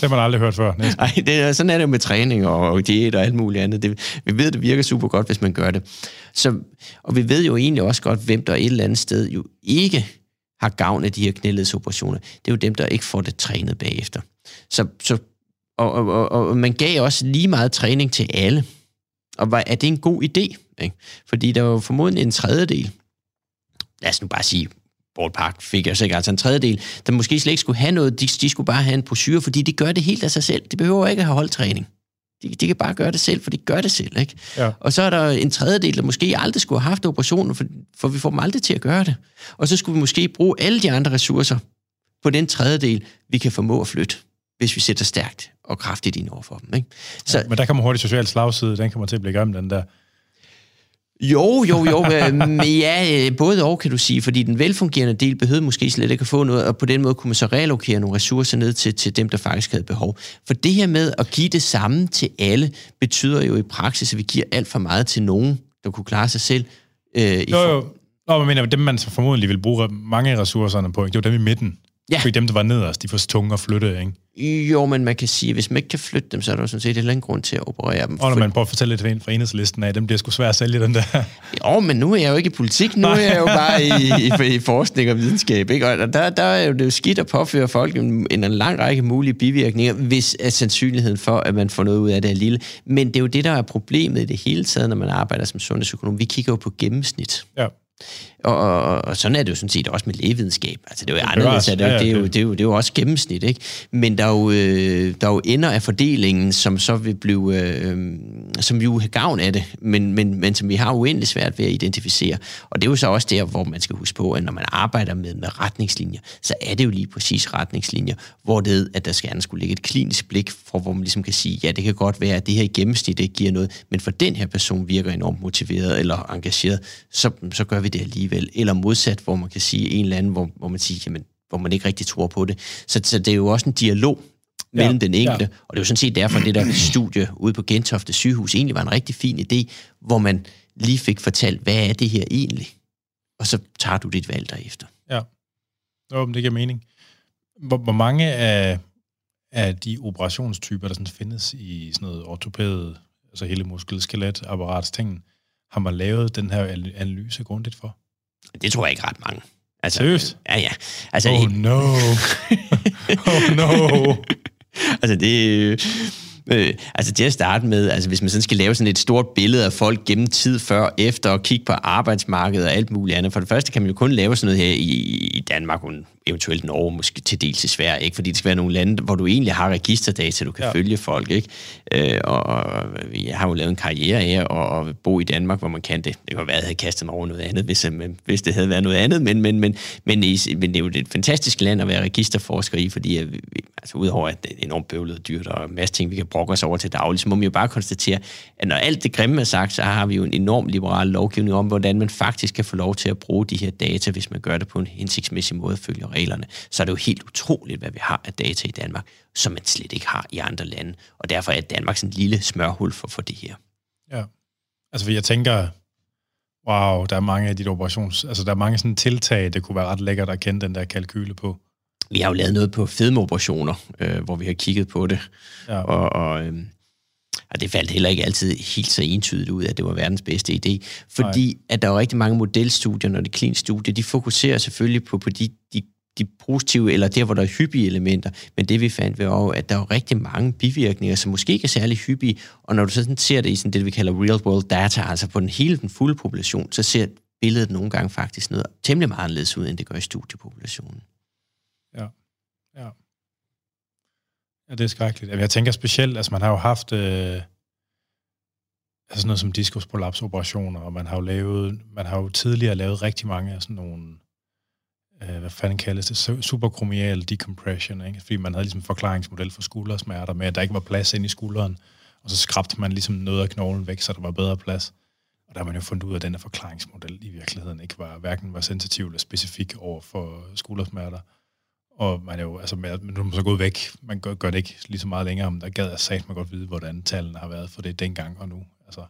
Det har man aldrig hørt før. Nej, det sådan er det jo med træning og, og diæt og alt muligt andet. Det, vi ved, det virker super godt, hvis man gør det. Så, og vi ved jo egentlig også godt, hvem der et eller andet sted jo ikke har gavn af de her knæledsoperationer, det er jo dem, der ikke får det trænet bagefter. Så, så, og, og, og, og man gav også lige meget træning til alle. Og var, er det en god idé? Ikke? Fordi der var formodentlig en tredjedel, lad os nu bare sige, ballpark fik jeg sikkert altså en tredjedel, der måske slet ikke skulle have noget, de, de skulle bare have en brochure, fordi de gør det helt af sig selv. De behøver ikke at have holdtræning. De, de kan bare gøre det selv, for de gør det selv. Ikke? Ja. Og så er der en tredjedel, der måske aldrig skulle have haft operationen, for, for vi får dem aldrig til at gøre det. Og så skulle vi måske bruge alle de andre ressourcer på den tredjedel, vi kan formå at flytte, hvis vi sætter stærkt og kraftigt ind over for dem. Ikke? Så, ja, men der kommer hurtigt social slagside, den kommer til at blive gammel, den der. Jo, jo, jo. Øh, ja, øh, både og kan du sige, fordi den velfungerende del behøvede måske slet ikke at få noget, og på den måde kunne man så relokere nogle ressourcer ned til, til dem, der faktisk havde behov. For det her med at give det samme til alle, betyder jo i praksis, at vi giver alt for meget til nogen, der kunne klare sig selv. Øh, jo, jo. Nå, men mener, dem man så formodentlig vil bruge mange af ressourcerne på, det var dem i midten. Ja. Fordi dem, der var nederst, de får tunge at flytte, ikke? Jo, men man kan sige, at hvis man ikke kan flytte dem, så er der jo sådan set heller ingen grund til at operere dem. Og når man prøver at fortælle lidt fra enhedslisten af, dem bliver sgu svært at sælge den der. Jo, men nu er jeg jo ikke i politik, nu er jeg jo bare i, i, i forskning og videnskab, ikke? Og der, der er jo det jo skidt at påføre folk en, en lang række mulige bivirkninger, hvis er sandsynligheden for, at man får noget ud af det er lille. Men det er jo det, der er problemet i det hele taget, når man arbejder som sundhedsøkonom. Vi kigger jo på gennemsnit. Ja. Og, og, og sådan er det jo sådan set også med lægevidenskab. Altså, det er jo anderledes, det, det, er jo, det, er jo, det er jo også gennemsnit, ikke? Men der er jo, øh, der er jo ender af fordelingen, som så vil blive, øh, som vi jo har gavn af det, men, men, men som vi har uendelig svært ved at identificere. Og det er jo så også der, hvor man skal huske på, at når man arbejder med, med retningslinjer, så er det jo lige præcis retningslinjer, hvor det at der skal gerne skulle ligge et klinisk blik, for hvor man ligesom kan sige, ja, det kan godt være, at det her i gennemsnit ikke giver noget, men for den her person virker enormt motiveret eller engageret, så, så gør vi det alligevel. Eller modsat, hvor man kan sige en eller anden, hvor, hvor man siger, jamen, hvor man ikke rigtig tror på det. Så, så det er jo også en dialog mellem ja, den enkelte, ja. og det er jo sådan set derfor, det der studie ude på Gentofte sygehus egentlig var en rigtig fin idé, hvor man lige fik fortalt, hvad er det her egentlig? Og så tager du dit valg derefter. Ja, jo, det giver mening. Hvor, hvor mange af, af de operationstyper, der sådan findes i sådan noget ortopæd, altså hele muskel, skelet, apparats ting, har man lavet den her analyse grundigt for? Det tror jeg ikke ret mange. Altså, Seriøst? Ja, ja. Altså, oh no. oh no. altså det... Øh, altså til at starte med, altså hvis man sådan skal lave sådan et stort billede af folk gennem tid før, efter og kigge på arbejdsmarkedet og alt muligt andet. For det første kan man jo kun lave sådan noget her i, i Danmark, og eventuelt Norge, måske til dels i Sverige, ikke? fordi det skal være nogle lande, hvor du egentlig har registerdata, du kan ja. følge folk. Ikke? Øh, og, og jeg har jo lavet en karriere her, og, og bo i Danmark, hvor man kan det. Det kunne være, at jeg havde kastet mig over noget andet, hvis, øh, hvis det havde været noget andet, men, men, men, men, men, men det er jo et fantastisk land at være registerforsker i, fordi altså udover at det er enormt bøvlet og dyrt og en masse ting, vi kan brokke os over til daglig, så må man jo bare konstatere, at når alt det grimme er sagt, så har vi jo en enorm liberal lovgivning om, hvordan man faktisk kan få lov til at bruge de her data, hvis man gør det på en hensigtsmæssig måde og reglerne. Så er det jo helt utroligt, hvad vi har af data i Danmark, som man slet ikke har i andre lande. Og derfor er Danmark sådan en lille smørhul for, for det her. Ja. Altså, jeg tænker, wow, der er mange af de operations... Altså, der er mange sådan tiltag, det kunne være ret lækkert at kende den der kalkyle på. Vi har jo lavet noget på fedmeoperationer, øh, hvor vi har kigget på det. Ja. Og, og, øh, og det faldt heller ikke altid helt så entydigt ud, at det var verdens bedste idé. Fordi Nej. at der er rigtig mange modelstudier, når det er kliniske studier, de fokuserer selvfølgelig på, på de, de, de positive, eller der, hvor der er hyppige elementer. Men det vi fandt var jo, at der er rigtig mange bivirkninger, som måske ikke er særlig hyppige. Og når du sådan ser det i sådan det, vi kalder real world data, altså på den hele den fulde population, så ser billedet nogle gange faktisk noget temmelig meget anderledes ud, end det gør i studiepopulationen. Ja. Ja. Ja, det er skrækkeligt. Jeg tænker specielt, altså man har jo haft øh, altså noget som diskusprolapsoperationer, og man har jo lavet, man har jo tidligere lavet rigtig mange af sådan nogle, øh, hvad fanden kaldes det, superkromial decompression, ikke? fordi man havde ligesom en forklaringsmodel for skuldersmerter med, at der ikke var plads ind i skulderen, og så skrabte man ligesom noget af knoglen væk, så der var bedre plads. Og der har man jo fundet ud af, at den forklaringsmodel i virkeligheden ikke var, hverken var sensitiv eller specifik over for skuldersmerter. Og man er jo, altså, man, nu er man så gået væk. Man gør, gør det ikke lige så meget længere, men der gad jeg sagt man godt vide, hvordan tallene har været for det dengang og nu. Altså.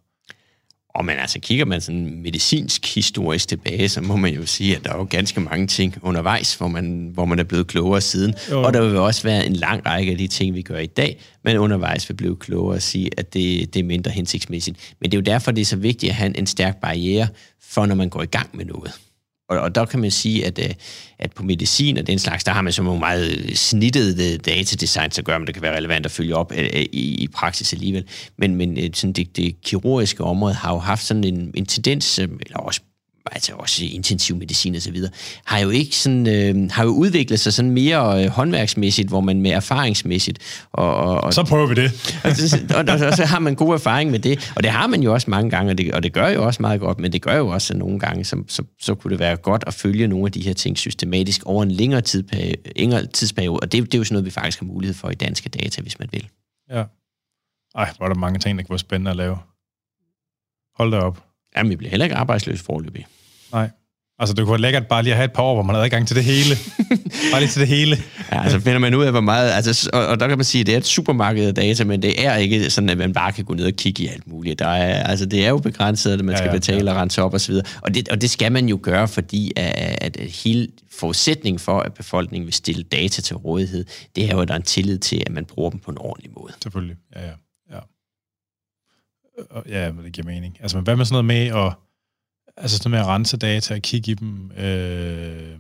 Og man altså, kigger man sådan medicinsk historisk tilbage, så må man jo sige, at der er jo ganske mange ting undervejs, hvor man, hvor man er blevet klogere siden. Jo. Og der vil også være en lang række af de ting, vi gør i dag, men undervejs vil blive klogere at sige, at det, det er mindre hensigtsmæssigt. Men det er jo derfor, det er så vigtigt at have en stærk barriere for, når man går i gang med noget. Og, og der kan man sige, at, øh, at på medicin og den slags, der har man så nogle meget øh, snittede øh, datadesign, så gør man, det kan være relevant at følge op i, i praksis alligevel. Men, men sådan det, det kirurgiske område har jo haft sådan en, en tendens, eller også altså også intensiv medicin og så videre, har jo ikke sådan, øh, har jo udviklet sig sådan mere øh, håndværksmæssigt, hvor man med erfaringsmæssigt. Og, og, og, så prøver vi det. og, og, og, og, så har man god erfaring med det, og det har man jo også mange gange, og det, og det gør jo også meget godt, men det gør jo også, at nogle gange, så, så, så kunne det være godt at følge nogle af de her ting systematisk over en længere, tidsperiode, tidsperiode, og det, det er jo sådan noget, vi faktisk har mulighed for i danske data, hvis man vil. Ja. Ej, hvor er der mange ting, der kan være spændende at lave. Hold da op. Jamen, vi bliver heller ikke arbejdsløs forløbig. Nej. Altså, det kunne være lækkert bare lige at have et par år, hvor man havde adgang til det hele. bare lige til det hele. ja, altså finder man ud af, hvor meget... Altså, og, og, der kan man sige, at det er et supermarked af data, men det er ikke sådan, at man bare kan gå ned og kigge i alt muligt. Der er, altså, det er jo begrænset, at man skal ja, ja, betale ja. og rense op osv. Og det, og det skal man jo gøre, fordi at, at hele forudsætningen for, at befolkningen vil stille data til rådighed, det er jo, at der er en tillid til, at man bruger dem på en ordentlig måde. Selvfølgelig, ja, ja. Øh, ja, men det giver mening. Altså, hvad med sådan noget med at, altså sådan med at rense data og kigge i dem? Øh,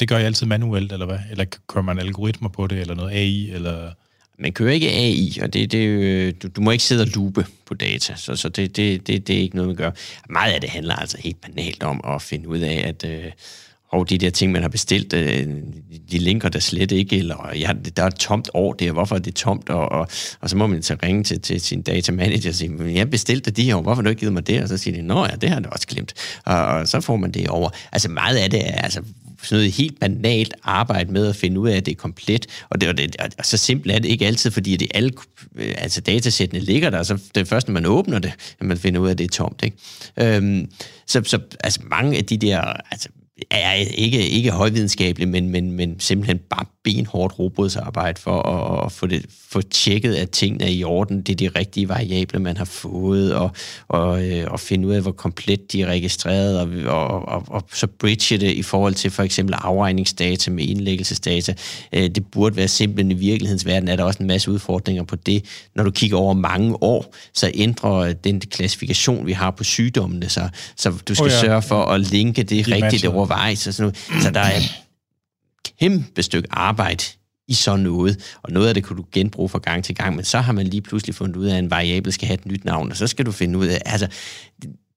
det gør jeg altid manuelt, eller hvad? Eller kører man algoritmer på det, eller noget AI, eller... Man kører ikke AI, og det, det, du, du må ikke sidde og lupe på data, så, så det, det, det, det er ikke noget, man gør. Meget af det handler altså helt banalt om at finde ud af, at... Øh, og de der ting, man har bestilt, øh, de linker der slet ikke, eller ja, der er et tomt år der, hvorfor er det tomt, og, og, og så må man så ringe til, til sin data manager og sige, jeg bestilte de her, hvorfor har du ikke givet mig det? Og så siger de, nå ja, det har du også glemt. Og, og så får man det over. Altså meget af det er altså sådan noget helt banalt arbejde med at finde ud af, at det er komplet, og, det, og, det, og så simpelt er det ikke altid, fordi det alle, øh, altså datasættene ligger der, så det er først, når man åbner det, at man finder ud af, at det er tomt. Ikke? Øhm, så, så altså mange af de der, altså er ikke, ikke højvidenskabelig, men, men, men simpelthen bare benhårdt robotsarbejde for at, at få, det, få tjekket, at tingene er i orden. Det er de rigtige variable, man har fået, og, og, øh, og finde ud af, hvor komplet de er registreret, og, og, og, og så bridge det i forhold til for eksempel afregningsdata med indlæggelsesdata. Øh, det burde være simpelt, i virkelighedens verden er der også en masse udfordringer på det. Når du kigger over mange år, så ændrer den klassifikation, vi har på sygdommene, så, så du skal oh ja. sørge for at linke det de rigtigt overvejs. Og sådan noget. Så der er kæmpe stykke arbejde i sådan noget, og noget af det kunne du genbruge fra gang til gang, men så har man lige pludselig fundet ud af, at en variabel skal have et nyt navn, og så skal du finde ud af, altså,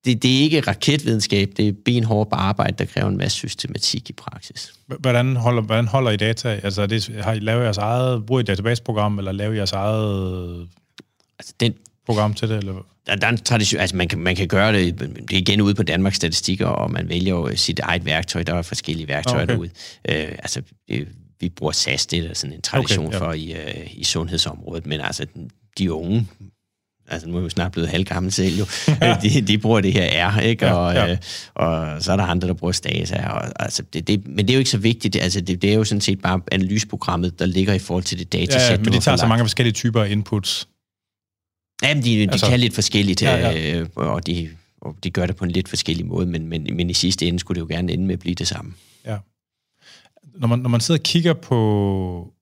det, det er ikke raketvidenskab, det er benhårdt arbejde, der kræver en masse systematik i praksis. Hvordan holder, hvordan holder I data? Altså, det, har I lavet jeres eget, bruger I databaseprogram, eller laver I jeres eget altså, den, program til det? Eller? Der, der er en tradition, altså man kan, man kan gøre det, det er igen ude på Danmarks statistikker, og man vælger jo sit eget værktøj, der er forskellige værktøjer okay. derude. Øh, altså, vi bruger SAS, det er sådan en tradition okay, ja. for i, øh, i sundhedsområdet, men altså de unge, altså nu er jeg jo snart blevet halvgammel selv jo, de, de bruger det her R, ikke? Ja, og, ja. Øh, og så er der andre, der bruger STASA, og, altså, det, det, men det er jo ikke så vigtigt, altså, det, det er jo sådan set bare analyseprogrammet, der ligger i forhold til det datasæt, ja, ja, men de tager så mange forskellige typer inputs. Jamen, de, de altså, kan lidt forskelligt, ja, ja. Øh, og, de, og de gør det på en lidt forskellig måde, men, men, men i sidste ende skulle det jo gerne ende med at blive det samme. Ja. Når man, når man sidder og kigger på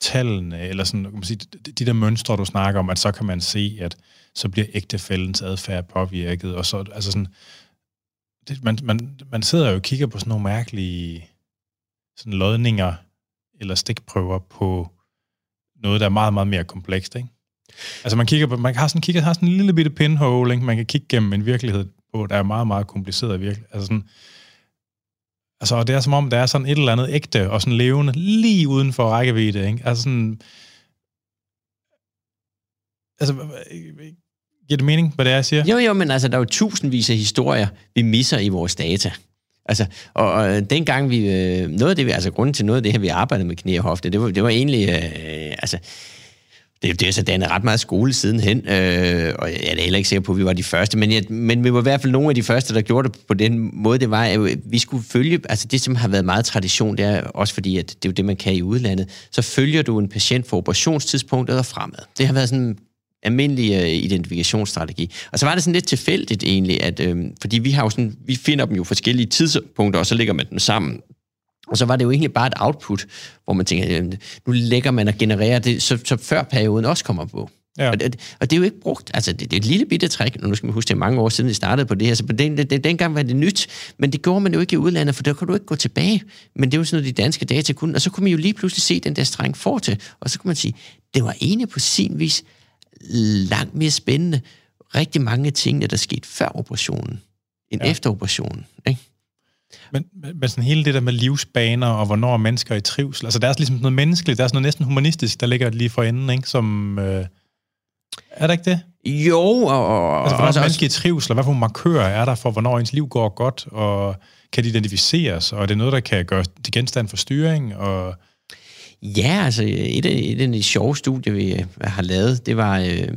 tallene, eller sådan, kan man sige, de der mønstre, du snakker om, at så kan man se, at så bliver ægtefældens adfærd påvirket, og så, altså sådan, det, man, man, man sidder jo og kigger på sådan nogle mærkelige sådan lodninger, eller stikprøver på noget, der er meget, meget mere komplekst, ikke? Altså man kigger på, man har sådan, kigger, har sådan en lille bitte pinhole, ikke? man kan kigge gennem en virkelighed på, der er meget, meget kompliceret virkelig. Altså sådan, Altså, det er som om, der er sådan et eller andet ægte og sådan levende lige uden for rækkevidde, ikke? Altså sådan... Altså, giver det mening, hvad det er, jeg siger? Jo, jo, men altså, der er jo tusindvis af historier, vi misser i vores data. Altså, og, og øh, dengang vi... Øh, noget af det, altså grunden til noget af det her, vi arbejdede med knæ og hofte, det var, det var egentlig... Øh, altså, det, det er så dannet ret meget skole sidenhen, øh, og jeg er heller ikke sikker på, at vi var de første, men, jeg, men vi var i hvert fald nogle af de første, der gjorde det på den måde, det var, at vi skulle følge, altså det, som har været meget tradition, det er også fordi, at det er jo det, man kan i udlandet, så følger du en patient fra operationstidspunktet og fremad. Det har været sådan en almindelig uh, identifikationsstrategi. Og så var det sådan lidt tilfældigt egentlig, at, øh, fordi vi har jo sådan, vi finder dem jo forskellige tidspunkter, og så lægger man dem sammen. Og så var det jo egentlig bare et output, hvor man tænker, nu lægger man og genererer det, så, så før perioden også kommer på. Ja. Og, det, og det er jo ikke brugt. Altså, det, det er et lille bitte træk. Nu skal man huske, det er mange år siden, vi startede på det her. Så på den, det, dengang var det nyt, men det gjorde man jo ikke i udlandet, for der kan du ikke gå tilbage. Men det jo sådan noget, de danske data kunne. Og så kunne man jo lige pludselig se den der streng for til. Og så kunne man sige, det var egentlig på sin vis langt mere spændende. Rigtig mange ting, der skete før operationen, end ja. efter operationen. Ikke? Men, men sådan hele det der med livsbaner, og hvornår mennesker er i trivsel, altså der er ligesom noget menneskeligt, der er sådan noget næsten humanistisk, der ligger lige for enden, ikke? Som, øh, er der ikke det? Jo, og... og altså, hvornår er mennesker i trivsel, og hvad for markører er der for, hvornår ens liv går godt, og kan det identificeres, og er det noget, der kan gøre til genstand for styring, og... Ja, altså et af, et af de sjove studier, vi har lavet, det var, øh,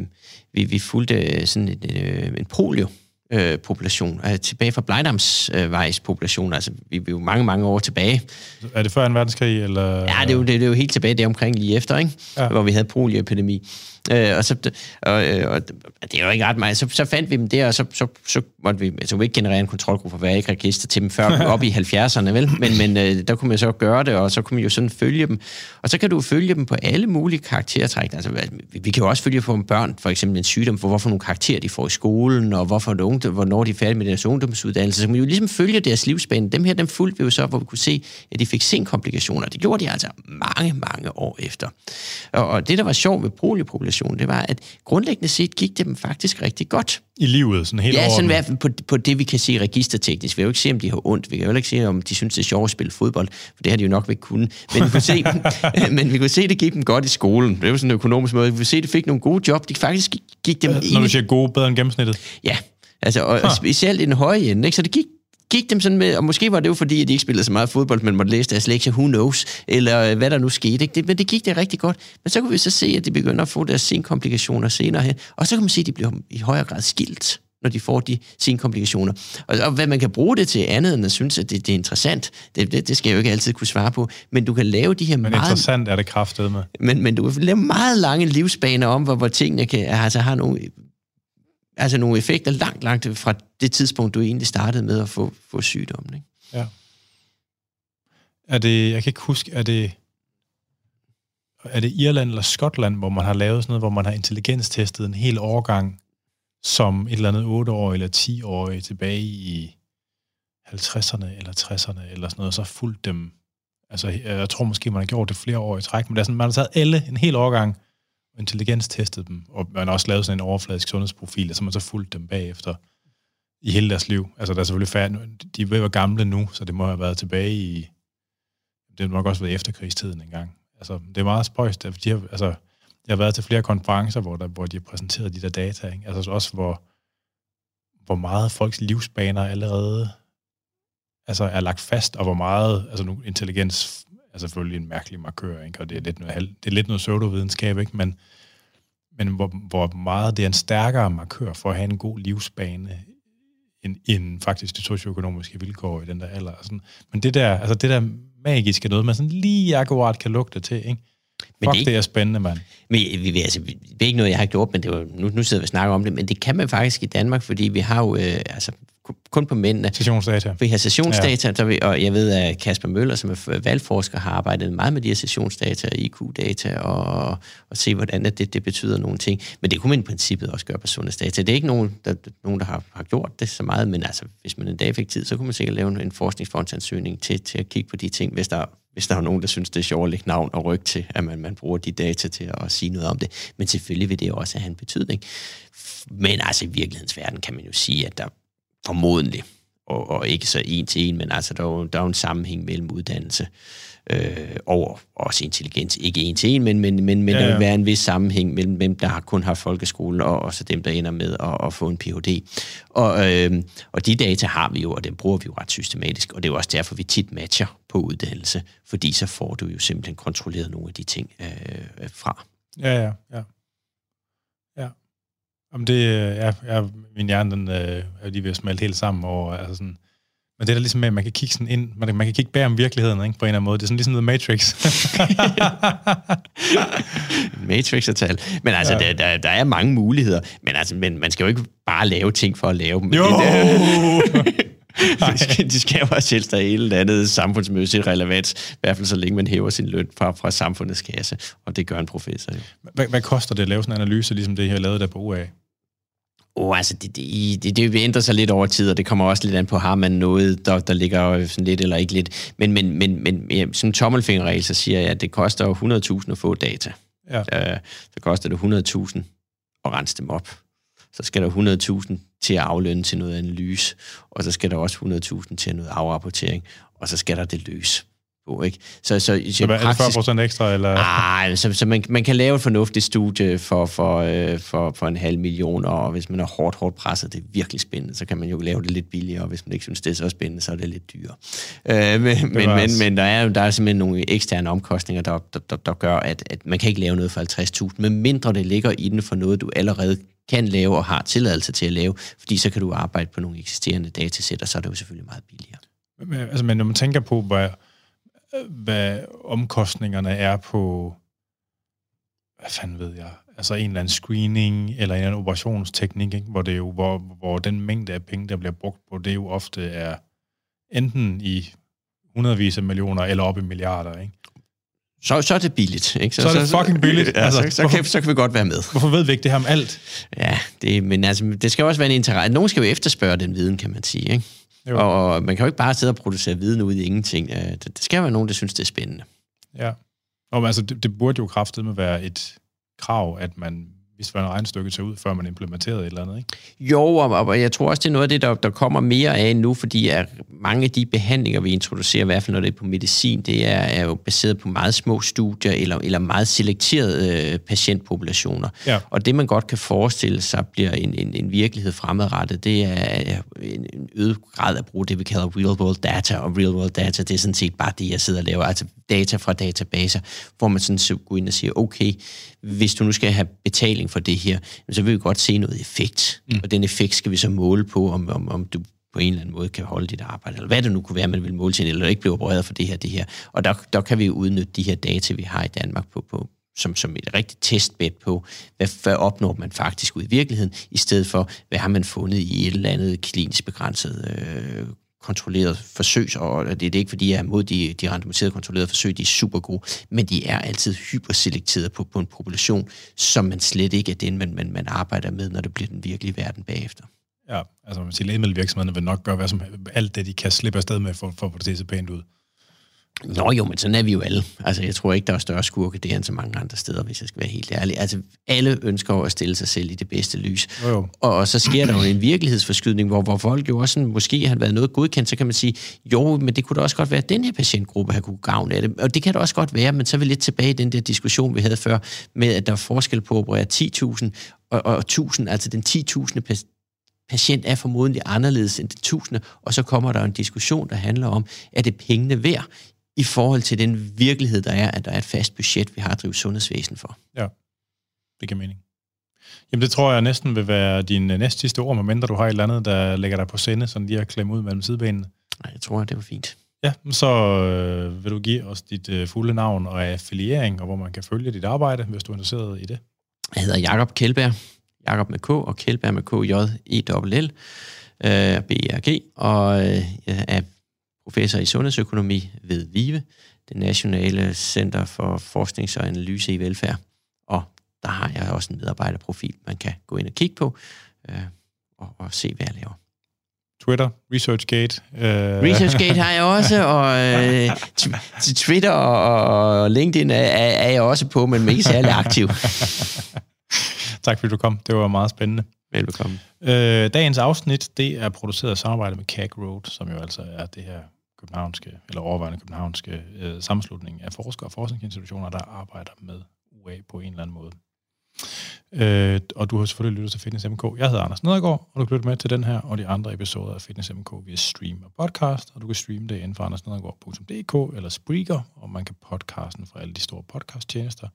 vi, vi fulgte sådan en, øh, en polio øh, population, øh, tilbage fra blejdarmsvejspopulation, øh, altså vi er jo mange, mange år tilbage. Er det før en verdenskrig? Eller? Ja, det er, jo, det, det er jo helt tilbage det omkring lige efter, ikke? Ja. hvor vi havde polioepidemi. Øh, og, så, og, øh, og, det er jo ikke ret meget. Så, så fandt vi dem der, og så, så, så måtte vi, altså vi ikke generere en kontrolgruppe, for vi ikke register til dem før op i 70'erne, vel? Men, men øh, der kunne man så gøre det, og så kunne man jo sådan følge dem. Og så kan du følge dem på alle mulige karaktertræk. Altså, vi, vi kan jo også følge på børn, for eksempel en sygdom, for hvorfor nogle karakterer de får i skolen, og hvorfor det unge, hvornår de er færdige med deres ungdomsuddannelse. Så kan man jo ligesom følge deres livsbane. Dem her, dem fulgte vi jo så, hvor vi kunne se, at de fik senkomplikationer. Det gjorde de altså mange, mange år efter. Og, og det, der var sjovt ved poliopopulationen, det var, at grundlæggende set gik det dem faktisk rigtig godt. I livet, sådan helt Ja, sådan i hvert fald på, på det, vi kan se registerteknisk. Vi kan jo ikke se, om de har ondt. Vi kan jo ikke se, om de synes, det er sjovt at spille fodbold, for det har de jo nok ikke kunnet. Men vi kunne se, men vi kunne se, det gik dem godt i skolen. Det var sådan en økonomisk måde. Vi kunne se, at de fik nogle gode job. De faktisk gik dem... Når du siger gode, bedre end gennemsnittet? Ja, altså, og, og specielt i den høje ende. Ikke? Så det gik gik dem sådan med, og måske var det jo fordi, at de ikke spillede så meget fodbold, men måtte læse deres lektier, who knows, eller øh, hvad der nu skete. Ikke? Det, men det gik det rigtig godt. Men så kunne vi så se, at de begynder at få deres senkomplikationer senere hen, og så kan man se, at de bliver i højere grad skilt når de får de senkomplikationer. Og, og hvad man kan bruge det til andet, end at synes, at det, det er interessant, det, det, det skal jeg jo ikke altid kunne svare på. Men du kan lave de her men meget... interessant er det kraftet med. Men, men du kan lave meget lange livsbaner om, hvor, hvor tingene kan, altså, har nogle altså nogle effekter langt, langt fra det tidspunkt, du egentlig startede med at få, få sygdommen. Ikke? Ja. Er det, jeg kan ikke huske, er det, er det Irland eller Skotland, hvor man har lavet sådan noget, hvor man har intelligenstestet en hel årgang som et eller andet 8 år eller 10 år tilbage i 50'erne eller 60'erne eller sådan noget, og så fulgt dem. Altså, jeg tror måske, man har gjort det flere år i træk, men det er sådan, man har taget alle, en hel årgang, intelligenstestet dem, og man har også lavet sådan en overfladisk sundhedsprofil, og så man så fulgt dem bagefter i hele deres liv. Altså, der er selvfølgelig færd, de er være gamle nu, så det må have været tilbage i, det må nok også været efterkrigstiden engang. Altså, det er meget spøjst, de har, altså, jeg har været til flere konferencer, hvor, der, hvor de har præsenteret de der data, ikke? Altså også, hvor, hvor meget folks livsbaner allerede altså, er lagt fast, og hvor meget altså, nu, intelligens er selvfølgelig en mærkelig markør, ikke? og det er lidt noget, det er lidt noget pseudovidenskab, ikke? Men, men hvor, hvor meget det er en stærkere markør for at have en god livsbane, end, end faktisk de socioøkonomiske vilkår i den der alder. Sådan. Men det der, altså det der magiske noget, man sådan lige akkurat kan lugte til, ikke? Men Fuck, det, det er spændende, mand. Men, vi, altså, det er ikke noget, jeg har gjort, men det var, nu, nu sidder vi og snakker om det, men det kan man faktisk i Danmark, fordi vi har jo, øh, altså kun på mændene. Sessionsdata. Vi har sessionsdata, ja. der vi, og jeg ved, at Kasper Møller, som er valgforsker, har arbejdet meget med de her sessionsdata, IQ-data, og, og se, hvordan det, det betyder nogle ting. Men det kunne man i princippet også gøre på sundhedsdata. Det er ikke nogen, der, nogen, der har, har gjort det så meget, men altså, hvis man en dag fik tid, så kunne man sikkert lave en forskningsfondsansøgning til, til at kigge på de ting, hvis der hvis der er nogen, der synes, det er sjovt at lægge navn og ryg til, at man, man bruger de data til at sige noget om det. Men selvfølgelig vil det også have en betydning. Men altså i virkelighedens verden kan man jo sige, at der formodentlig, og, og ikke så en til en, men altså der er jo, der er jo en sammenhæng mellem uddannelse øh, og også intelligens. Ikke en til en, men, men, men, men ja, ja. der vil være en vis sammenhæng mellem dem, der har kun har folkeskole, og også dem, der ender med at, at få en Ph.D. Og, øh, og de data har vi jo, og dem bruger vi jo ret systematisk, og det er jo også derfor, vi tit matcher på uddannelse, fordi så får du jo simpelthen kontrolleret nogle af de ting øh, fra. Ja, ja, ja. Om det, øh, ja, ja, min hjerne, den øh, er lige ved at smelte helt sammen over, altså sådan, men det er da ligesom med, at man kan kigge sådan ind, man, man kan kigge bag om virkeligheden, ikke, på en eller anden måde. Det er sådan ligesom The Matrix. Matrix er tal. Men altså, ja. der, der, der, er mange muligheder. Men altså, men man skal jo ikke bare lave ting for at lave dem. Jo! de, skal, de skal jo også helst have et eller andet samfundsmæssigt relevant, i hvert fald så længe man hæver sin løn fra, fra samfundets kasse, og det gør en professor jo. Hvad, hvad koster det at lave sådan en analyse, ligesom det, I har lavet der på UA? Oh, altså, det, det, det, det ændrer sig lidt over tid, og det kommer også lidt an på, har man noget, der, der ligger sådan lidt eller ikke lidt. Men, men, men, men ja, som tommelfingerregel, så siger jeg, at det koster 100.000 at få data. Ja. Øh, så koster det 100.000 at rense dem op. Så skal der 100.000 til at aflønne til noget analyse, og så skal der også 100.000 til noget afrapportering, og så skal der det løs på. Ikke? Så, så, så hvad, praksis, er det 40 procent ekstra? Eller? Ah, så, så man, man kan lave et fornuftigt studie for, for, øh, for, for en halv million, og hvis man er hårdt, hårdt presset, det er virkelig spændende, så kan man jo lave det lidt billigere, og hvis man ikke synes, det er så spændende, så er det lidt dyrere. Øh, men, men, men, men der, er, der er simpelthen nogle eksterne omkostninger, der, der, der, der gør, at, at man kan ikke lave noget for 50.000, men mindre det ligger i den for noget, du allerede kan lave og har tilladelse til at lave, fordi så kan du arbejde på nogle eksisterende datasæt, og så er det jo selvfølgelig meget billigere. Men, altså, men når man tænker på, hvad, hvad omkostningerne er på, hvad fanden ved jeg, altså en eller anden screening eller en eller anden operationsteknik, ikke? Hvor, det jo, hvor, hvor den mængde af penge, der bliver brugt på, det jo ofte er enten i hundredvis af millioner eller op i milliarder, ikke? så, så er det billigt. Ikke? Så, så er det fucking billigt. Ja, altså, så, så, kan, så kan vi godt være med. Hvorfor ved vi ikke det her om alt? Ja, det, men altså, det skal også være en interesse. Nogen skal jo efterspørge den viden, kan man sige. Ikke? Jo. Og, og man kan jo ikke bare sidde og producere viden ud i ingenting. Det, det skal være nogen, der synes, det er spændende. Ja. Og altså, det, det burde jo kraftigt med være et krav, at man hvis man regnstykke ser ud, før man implementerede et eller andet, ikke? Jo, og, og jeg tror også, det er noget af det, der, der kommer mere af nu, fordi at mange af de behandlinger, vi introducerer, i hvert fald når det er på medicin, det er, er jo baseret på meget små studier, eller, eller meget selekterede øh, patientpopulationer. Ja. Og det, man godt kan forestille sig, bliver en, en, en virkelighed fremadrettet, det er en, en øget grad at bruge det, vi kalder real-world data, og real-world data, det er sådan set bare det, jeg sidder og laver, altså data fra databaser, hvor man sådan går ind og siger, okay, hvis du nu skal have betaling for det her, så vil vi godt se noget effekt. Mm. Og den effekt skal vi så måle på, om, om, om du på en eller anden måde kan holde dit arbejde, eller hvad det nu kunne være, man vil måle til, eller ikke blive opereret for det her, det her. Og der, der kan vi udnytte de her data, vi har i Danmark på, på som, som et rigtigt testbed på, hvad, hvad opnår man faktisk ud i virkeligheden, i stedet for, hvad har man fundet i et eller andet klinisk begrænset øh, kontrolleret forsøg, og det, det er ikke fordi, jeg er mod de, de randomiserede kontrollerede forsøg, de er super gode, men de er altid hyperselekteret på, på en population, som man slet ikke er den, man, man, man arbejder med, når det bliver den virkelige verden bagefter. Ja, altså man siger, lægemiddelvirksomhederne vil nok gøre hvad som, alt det, de kan slippe afsted med, for, for at få det til at se pænt ud. Nå jo, men sådan er vi jo alle. Altså, jeg tror ikke, der er større skurke det end så mange andre steder, hvis jeg skal være helt ærlig. Altså, alle ønsker at stille sig selv i det bedste lys. Jo, jo. Og, og så sker der jo en virkelighedsforskydning, hvor, hvor folk jo også sådan, måske har været noget godkendt, så kan man sige, jo, men det kunne da også godt være, at den her patientgruppe har kunne gavn af det. Og det kan da også godt være, men så er vi lidt tilbage i den der diskussion, vi havde før, med at der er forskel på at operere 10.000 og, og 1.000, altså den 10.000 patient er formodentlig anderledes end den tusinde, og så kommer der en diskussion, der handler om, er det pengene værd i forhold til den virkelighed, der er, at der er et fast budget, vi har at drive sundhedsvæsen for. Ja, det giver mening. Jamen det tror jeg næsten vil være din øh, næst sidste ord, medmindre du har et eller andet, der lægger dig på sende, sådan lige at klemme ud mellem sidebenene. Nej, jeg tror, det var fint. Ja, så øh, vil du give os dit øh, fulde navn og affiliering, og hvor man kan følge dit arbejde, hvis du er interesseret i det. Jeg hedder Jakob Kjeldberg. Jakob med K og Kjeldberg med K, J, E, L, L, øh, B, R, G, og øh, jeg er professor i sundhedsøkonomi ved VIVE, det nationale center for forsknings- og analyse i velfærd. Og der har jeg også en medarbejderprofil, man kan gå ind og kigge på øh, og, og se, hvad jeg laver. Twitter, ResearchGate. Øh... ResearchGate har jeg også, og øh, til Twitter og, og LinkedIn er, er jeg også på, men ikke særlig aktiv. tak fordi du kom. Det var meget spændende. Velbekomme. Øh, dagens afsnit, det er produceret i samarbejde med CAG Road, som jo altså er det her københavnske, eller overvejende københavnske øh, sammenslutning af forskere og forskningsinstitutioner, der arbejder med UA på en eller anden måde. Øh, og du har selvfølgelig lyttet til Fitness MK. Jeg hedder Anders Nedergaard, og du kan lytte med til den her og de andre episoder af Fitness MK via stream og podcast, og du kan streame det inden for andersnedergaard.dk eller Spreaker, og man kan podcasten fra alle de store podcasttjenester.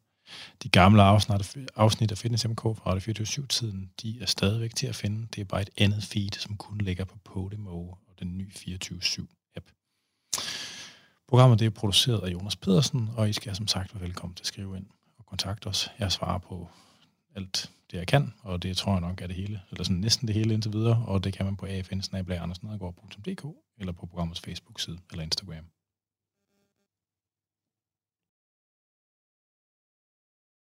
De gamle afsnit, afsnit af Fitness MK fra Radio 24-tiden, de er stadigvæk til at finde. Det er bare et andet feed, som kun ligger på Podimo og den nye 24-7. Programmet det er produceret af Jonas Pedersen, og I skal som sagt være velkommen til at skrive ind og kontakte os. Jeg svarer på alt det, jeg kan, og det tror jeg nok er det hele, eller sådan næsten det hele indtil videre, og det kan man på afn eller på programmets Facebook-side eller Instagram.